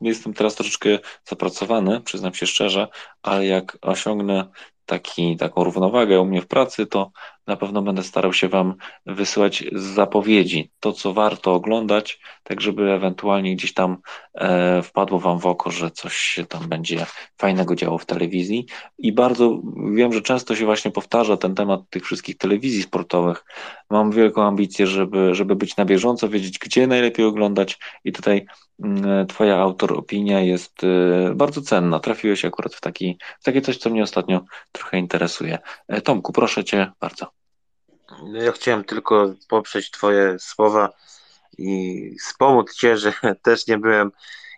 jestem teraz troszeczkę zapracowany, przyznam się szczerze, ale jak osiągnę taki, taką równowagę u mnie w pracy, to na pewno będę starał się Wam wysyłać zapowiedzi, to co warto oglądać, tak żeby ewentualnie gdzieś tam e, wpadło Wam w oko, że coś się tam będzie fajnego działo w telewizji. I bardzo wiem, że często się właśnie powtarza ten temat tych wszystkich telewizji sportowych. Mam wielką ambicję, żeby, żeby być na bieżąco, wiedzieć, gdzie najlepiej oglądać, i tutaj mm, Twoja autor opinia jest e, bardzo cenna. Trafiłeś akurat w, taki, w takie coś, co mnie ostatnio trochę interesuje. E, Tomku, proszę Cię bardzo. Ja chciałem tylko poprzeć Twoje słowa i wspomóc Cię, że też nie byłem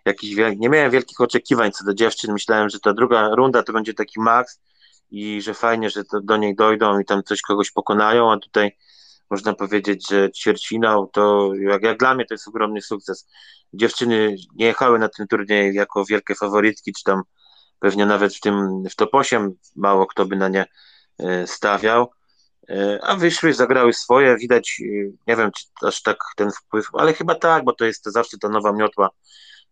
jakiś, wiel- nie miałem wielkich oczekiwań co do dziewczyn. Myślałem, że ta druga runda to będzie taki maks i że fajnie, że do niej dojdą i tam coś kogoś pokonają, a tutaj można powiedzieć, że ćwierćfinał to jak, jak dla mnie to jest ogromny sukces. Dziewczyny nie jechały na ten turniej jako wielkie faworytki, czy tam pewnie nawet w tym w top 8 mało kto by na nie e, stawiał. E, A wyszły, zagrały swoje, widać, e, nie wiem, czy aż tak ten wpływ, ale chyba tak, bo to jest zawsze ta nowa miotła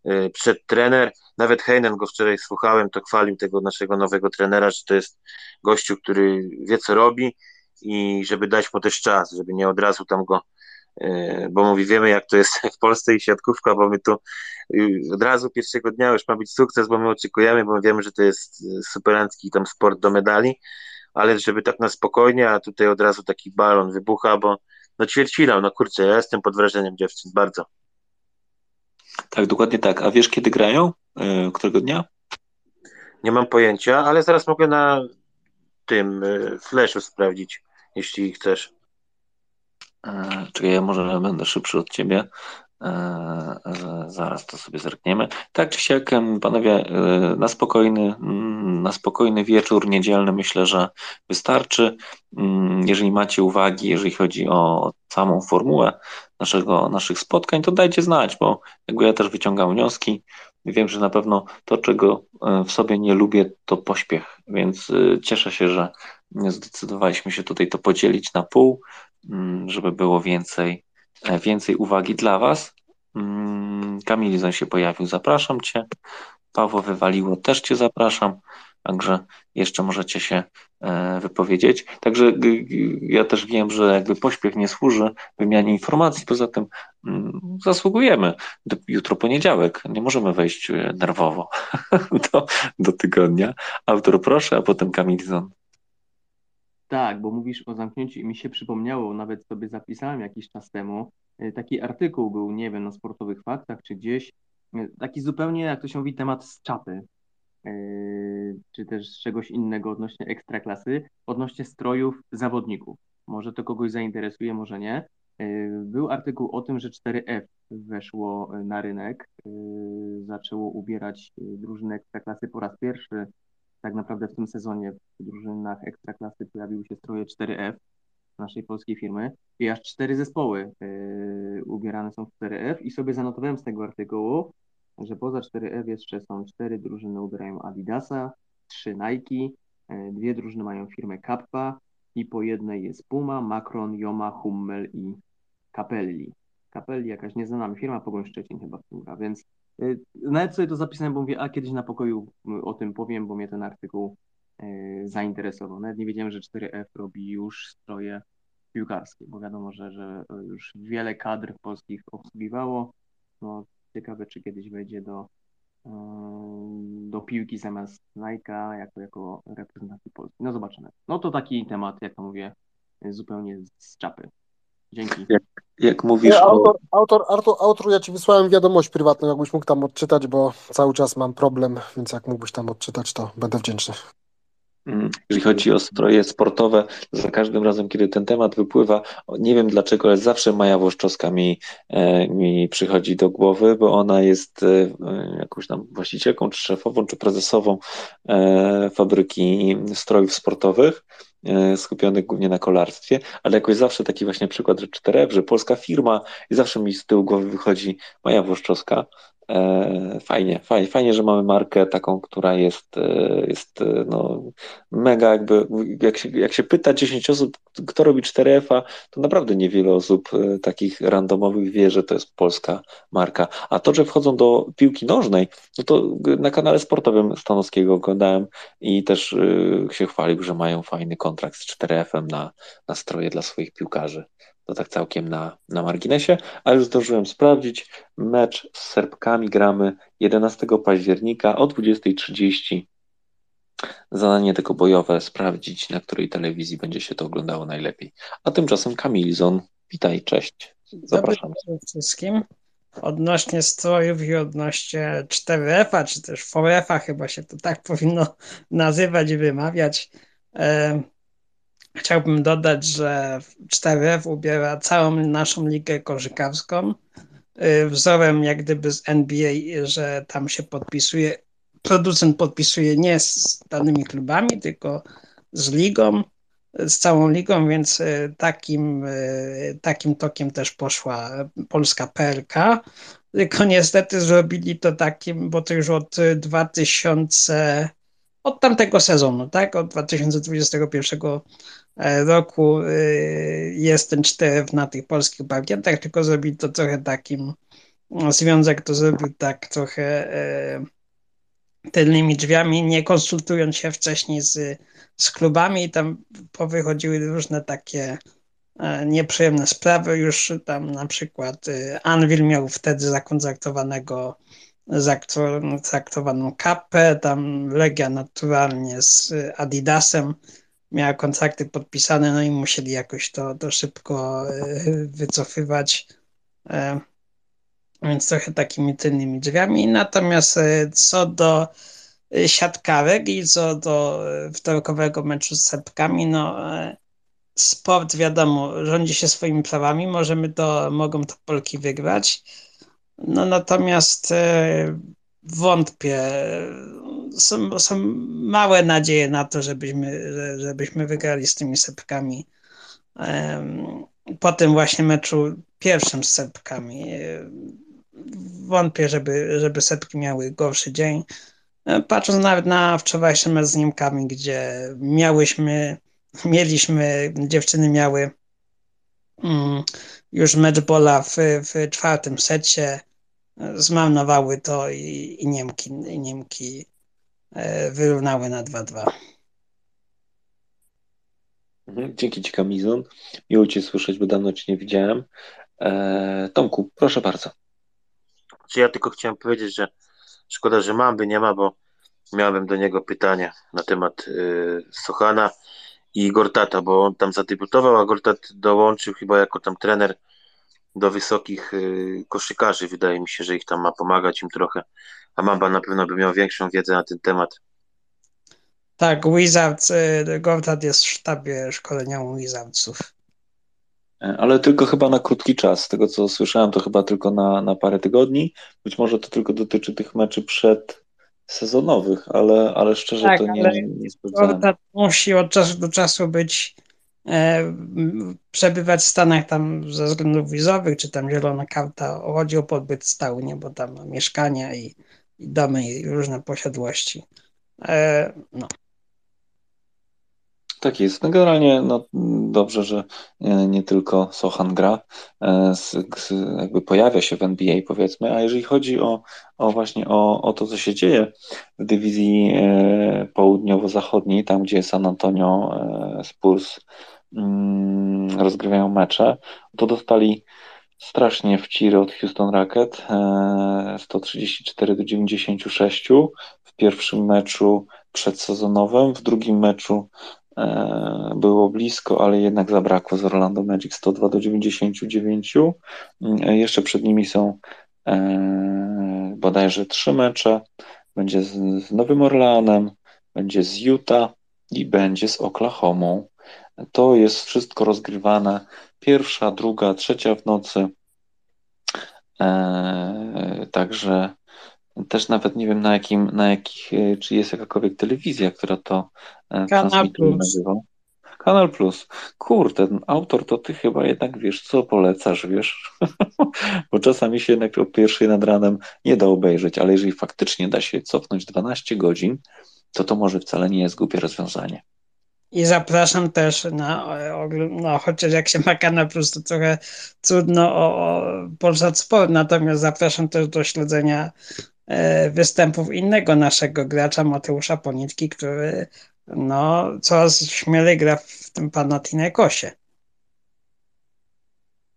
e, przed trener. Nawet Heinen go wczoraj słuchałem, to chwalił tego naszego nowego trenera, że to jest gościu, który wie co robi i żeby dać mu też czas, żeby nie od razu tam go, bo mówi, wiemy jak to jest w Polsce i siatkówka, bo my tu od razu pierwszego dnia już ma być sukces, bo my oczekujemy, bo my wiemy, że to jest superancki tam sport do medali, ale żeby tak na spokojnie, a tutaj od razu taki balon wybucha, bo no ćwierćfinał, no kurczę, ja jestem pod wrażeniem dziewczyn, bardzo. Tak, dokładnie tak. A wiesz, kiedy grają? E, Którego dnia? Nie mam pojęcia, ale zaraz mogę na tym y, flashu sprawdzić, jeśli chcesz. E, Czekaj, ja może będę szybszy od ciebie. E, z- Zaraz to sobie zerkniemy. Tak czy siak, panowie, e, na spokojny, mm, na spokojny wieczór niedzielny myślę, że wystarczy. Mm, Jeżeli macie uwagi, jeżeli chodzi o samą formułę naszego, naszych spotkań, to dajcie znać, bo jakby ja też wyciągam wnioski. Wiem, że na pewno to, czego e, w sobie nie lubię, to pośpiech, więc e, cieszę się, że zdecydowaliśmy się tutaj to podzielić na pół, mm, żeby było więcej e, więcej uwagi dla Was. Mm, Kamilizon się pojawił, zapraszam Cię. Paweł Wywaliło, też Cię zapraszam. Także jeszcze możecie się e, wypowiedzieć. Także ja też wiem, że jakby pośpiech nie służy wymianie informacji, poza tym mm, zasługujemy. Jutro poniedziałek, nie możemy wejść e, nerwowo do, do tygodnia. Autor proszę, a potem Kamilizon. Tak, bo mówisz o zamknięciu i mi się przypomniało, nawet sobie zapisałem jakiś czas temu, y, taki artykuł był, nie wiem, na sportowych faktach czy gdzieś, y, taki zupełnie, jak to się mówi, temat z czapy, y, czy też czegoś innego odnośnie ekstraklasy, odnośnie strojów zawodników. Może to kogoś zainteresuje, może nie. Był artykuł o tym, że 4F weszło na rynek, zaczęło ubierać drużyny ekstraklasy po raz pierwszy tak naprawdę w tym sezonie w drużynach ekstraklasy pojawiły się stroje 4F naszej polskiej firmy i aż cztery zespoły yy, ubierane są w 4F i sobie zanotowałem z tego artykułu, że poza 4F jeszcze są cztery drużyny ubierają Adidasa, trzy Nike, yy, dwie drużyny mają firmę Kappa i po jednej jest Puma, Macron, Joma, Hummel i Capelli. Capelli jakaś nieznana firma, Pogoń Szczecin chyba w tym gra, więc nawet sobie to zapisałem, bo mówię, a kiedyś na pokoju y, o tym powiem, bo mnie ten artykuł y, zainteresował. Nawet nie wiedziałem, że 4F robi już stroje piłkarskie, bo wiadomo, że, że już wiele kadr polskich obsługiwało. No, Ciekawe, czy kiedyś wejdzie do, do piłki zamiast Nike'a jako, jako reprezentacji Polski. No zobaczymy. No to taki temat, jak to mówię, zupełnie z czapy. Dzięki. Jak, mówisz Nie, o... autor, autor, autor, autor, ja ci wysłałem wiadomość prywatną, jakbyś mógł tam odczytać, bo cały czas mam problem, więc jak mógłbyś tam odczytać, to będę wdzięczny. Mm, Jeżeli chodzi o stroje sportowe, za każdym razem, kiedy ten temat wypływa, nie wiem dlaczego, ale zawsze Maja Włoszczowska mi, e, mi przychodzi do głowy, bo ona jest e, jakąś tam właścicielką, czy szefową, czy prezesową e, fabryki strojów sportowych, skupionych głównie na kolarstwie, ale jakoś zawsze taki właśnie przykład, że 4F, że polska firma i zawsze mi z tyłu głowy wychodzi Maja Włoszczowska, E, fajnie, fajnie, fajnie, że mamy markę taką, która jest, e, jest e, no, mega jakby, jak się, jak się pyta 10 osób, kto robi 4F-a, to naprawdę niewiele osób takich randomowych wie, że to jest polska marka. A to, że wchodzą do piłki nożnej, no to na kanale sportowym Stanowskiego oglądałem i też się chwalił, że mają fajny kontrakt z 4F-em na, na stroje dla swoich piłkarzy. To tak całkiem na, na marginesie, a już zdążyłem sprawdzić. Mecz z Serbkami gramy 11 października o 20.30. Zadanie tylko bojowe sprawdzić, na której telewizji będzie się to oglądało najlepiej. A tymczasem Kamilzon, witaj, cześć. Zapraszam. Dobry wszystkim. Odnośnie strojów i odnośnie 4F-a, czy też 4F-a, chyba się to tak powinno nazywać i wymawiać. Chciałbym dodać, że 4F ubiera całą naszą ligę koszykarską y, wzorem jak gdyby z NBA, że tam się podpisuje, producent podpisuje nie z danymi klubami, tylko z ligą, z całą ligą, więc y, takim, y, takim tokiem też poszła polska PLK. Tylko niestety zrobili to takim, bo to już od 2000, od tamtego sezonu, tak? Od 2021 E, roku y, jest ten 4 na tych polskich parkietach, tylko zrobił to trochę takim, no, związek to zrobił tak trochę e, tylnymi drzwiami, nie konsultując się wcześniej z, z klubami i tam powychodziły różne takie e, nieprzyjemne sprawy. Już tam na przykład Anvil miał wtedy zakontraktowanego zaaktowaną kapę, tam Legia naturalnie z Adidasem miała kontrakty podpisane, no i musieli jakoś to, to szybko e, wycofywać. E, więc trochę takimi tylnymi drzwiami. Natomiast e, co do siatkarek i co do wtorkowego meczu z Serbkami, no sport wiadomo, rządzi się swoimi prawami, możemy to, mogą to Polki wygrać. No natomiast wątpię. Są, są małe nadzieje na to, żebyśmy, żebyśmy wygrali z tymi Serbkami. Po tym właśnie meczu pierwszym z Serbkami. Wątpię, żeby, żeby Serbki miały gorszy dzień. Patrząc nawet na wczorajszy mecz z Niemkami, gdzie miałyśmy, mieliśmy, dziewczyny miały mm, już mecz bola w, w czwartym secie zmarnowały to i, i Niemki, i Niemki e, wyrównały na 2-2. Mhm, dzięki Ci Kamizon. Miło Cię słyszeć, bo dawno Cię nie widziałem. E, Tomku, proszę bardzo. Czy ja tylko chciałem powiedzieć, że szkoda, że Mamby nie ma, bo miałem do niego pytanie na temat y, Sochana i Gortata, bo on tam zadebiutował, a Gortat dołączył chyba jako tam trener do wysokich y, koszykarzy. Wydaje mi się, że ich tam ma pomagać im trochę. A Mamba na pewno by miał większą wiedzę na ten temat. Tak, Wizards, y, Gortat jest w sztabie szkoleniowym Wizardsów. E, ale tylko chyba na krótki czas. Z tego co słyszałem, to chyba tylko na, na parę tygodni. Być może to tylko dotyczy tych meczy przed sezonowych, ale, ale szczerze tak, to nie, ale nie sprawdzałem. musi od czasu do czasu być przebywać w Stanach tam ze względów wizowych, czy tam zielona karta, chodzi o pobyt stały, nie? bo tam mieszkania i, i domy i różne posiadłości. E, no. Tak jest. No generalnie no, dobrze, że nie, nie tylko Sochan gra, e, jakby pojawia się w NBA powiedzmy, a jeżeli chodzi o, o właśnie o, o to, co się dzieje w dywizji e, południowo-zachodniej, tam gdzie San Antonio e, Spurs mm, rozgrywają mecze, to dostali strasznie w ciry od Houston Rocket. 134 do 96 w pierwszym meczu przedsezonowym, w drugim meczu E, było blisko, ale jednak zabrakło z Orlando Magic 102 do 99. E, jeszcze przed nimi są e, bodajże trzy mecze. Będzie z, z Nowym Orleanem, będzie z Utah i będzie z Oklahomą. To jest wszystko rozgrywane pierwsza, druga, trzecia w nocy. Także też nawet nie wiem na jakim, na jakich, e, czy jest jakakolwiek telewizja, która to e, Kanal Plus. Kanal Plus. Kurde, ten autor to ty chyba jednak wiesz, co polecasz, wiesz? Bo czasami się jednak o pierwszej nad ranem nie da obejrzeć, ale jeżeli faktycznie da się cofnąć 12 godzin, to to może wcale nie jest głupie rozwiązanie. I zapraszam też na, no chociaż jak się ma kanał plus, to trochę trudno o, o Polsat Sport, natomiast zapraszam też do śledzenia występów innego naszego gracza, Mateusza Ponitki, który no, coraz śmielej gra w tym Panathinaikosie.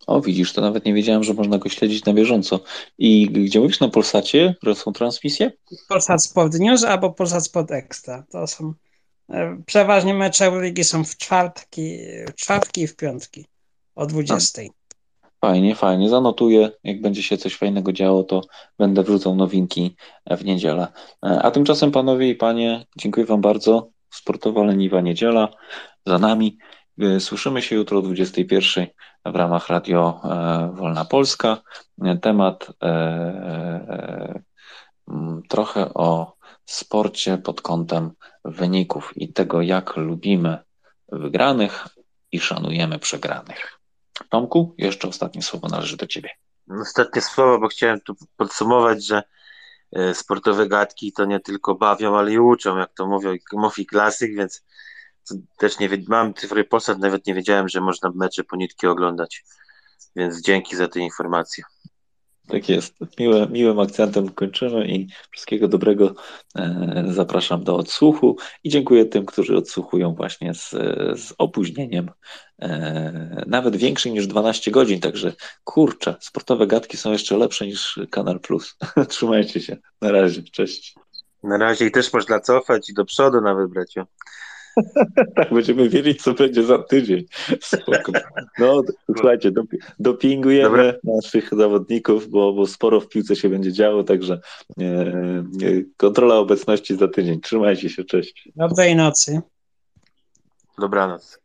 O, widzisz, to nawet nie wiedziałem, że można go śledzić na bieżąco. I gdzie mówisz, na Polsacie, które są transmisje? Polsat Sport News albo Polsat Sport Extra. To są e, przeważnie mecze Euroligi są w czwartki, w czwartki i w piątki o 20. Fajnie, fajnie. Zanotuję. Jak będzie się coś fajnego działo, to będę wrzucał nowinki w niedzielę. E, a tymczasem, panowie i panie, dziękuję Wam bardzo. Sportowa leniwa niedziela za nami. E, słyszymy się jutro o 21 w ramach Radio e, Wolna Polska. Temat trochę o sporcie pod kątem wyników i tego, jak lubimy wygranych i szanujemy przegranych. Tomku, jeszcze ostatnie słowo należy do Ciebie. Ostatnie słowo, bo chciałem tu podsumować, że e, sportowe gadki to nie tylko bawią, ale i uczą, jak to mówią, mówi klasyk, więc też nie mam cyfry Polsat, nawet nie wiedziałem, że można mecze po nitki oglądać, więc dzięki za te informacje. Tak jest. Miłe, miłym akcentem kończymy i wszystkiego dobrego e, zapraszam do odsłuchu i dziękuję tym, którzy odsłuchują właśnie z, z opóźnieniem, e, nawet większym niż 12 godzin, także kurczę, sportowe gadki są jeszcze lepsze niż Kanal Plus. Trzymajcie się. Na razie. Cześć. Na razie i też można cofać i do przodu nawet, bracio. tak, będziemy wiedzieć, co będzie za tydzień. Spoko. No, słuchajcie, dopingujemy Dobra. naszych zawodników, bo, bo sporo w piłce się będzie działo, także e, e, kontrola obecności za tydzień. Trzymajcie się, cześć. Dobrej nocy. Dobranoc.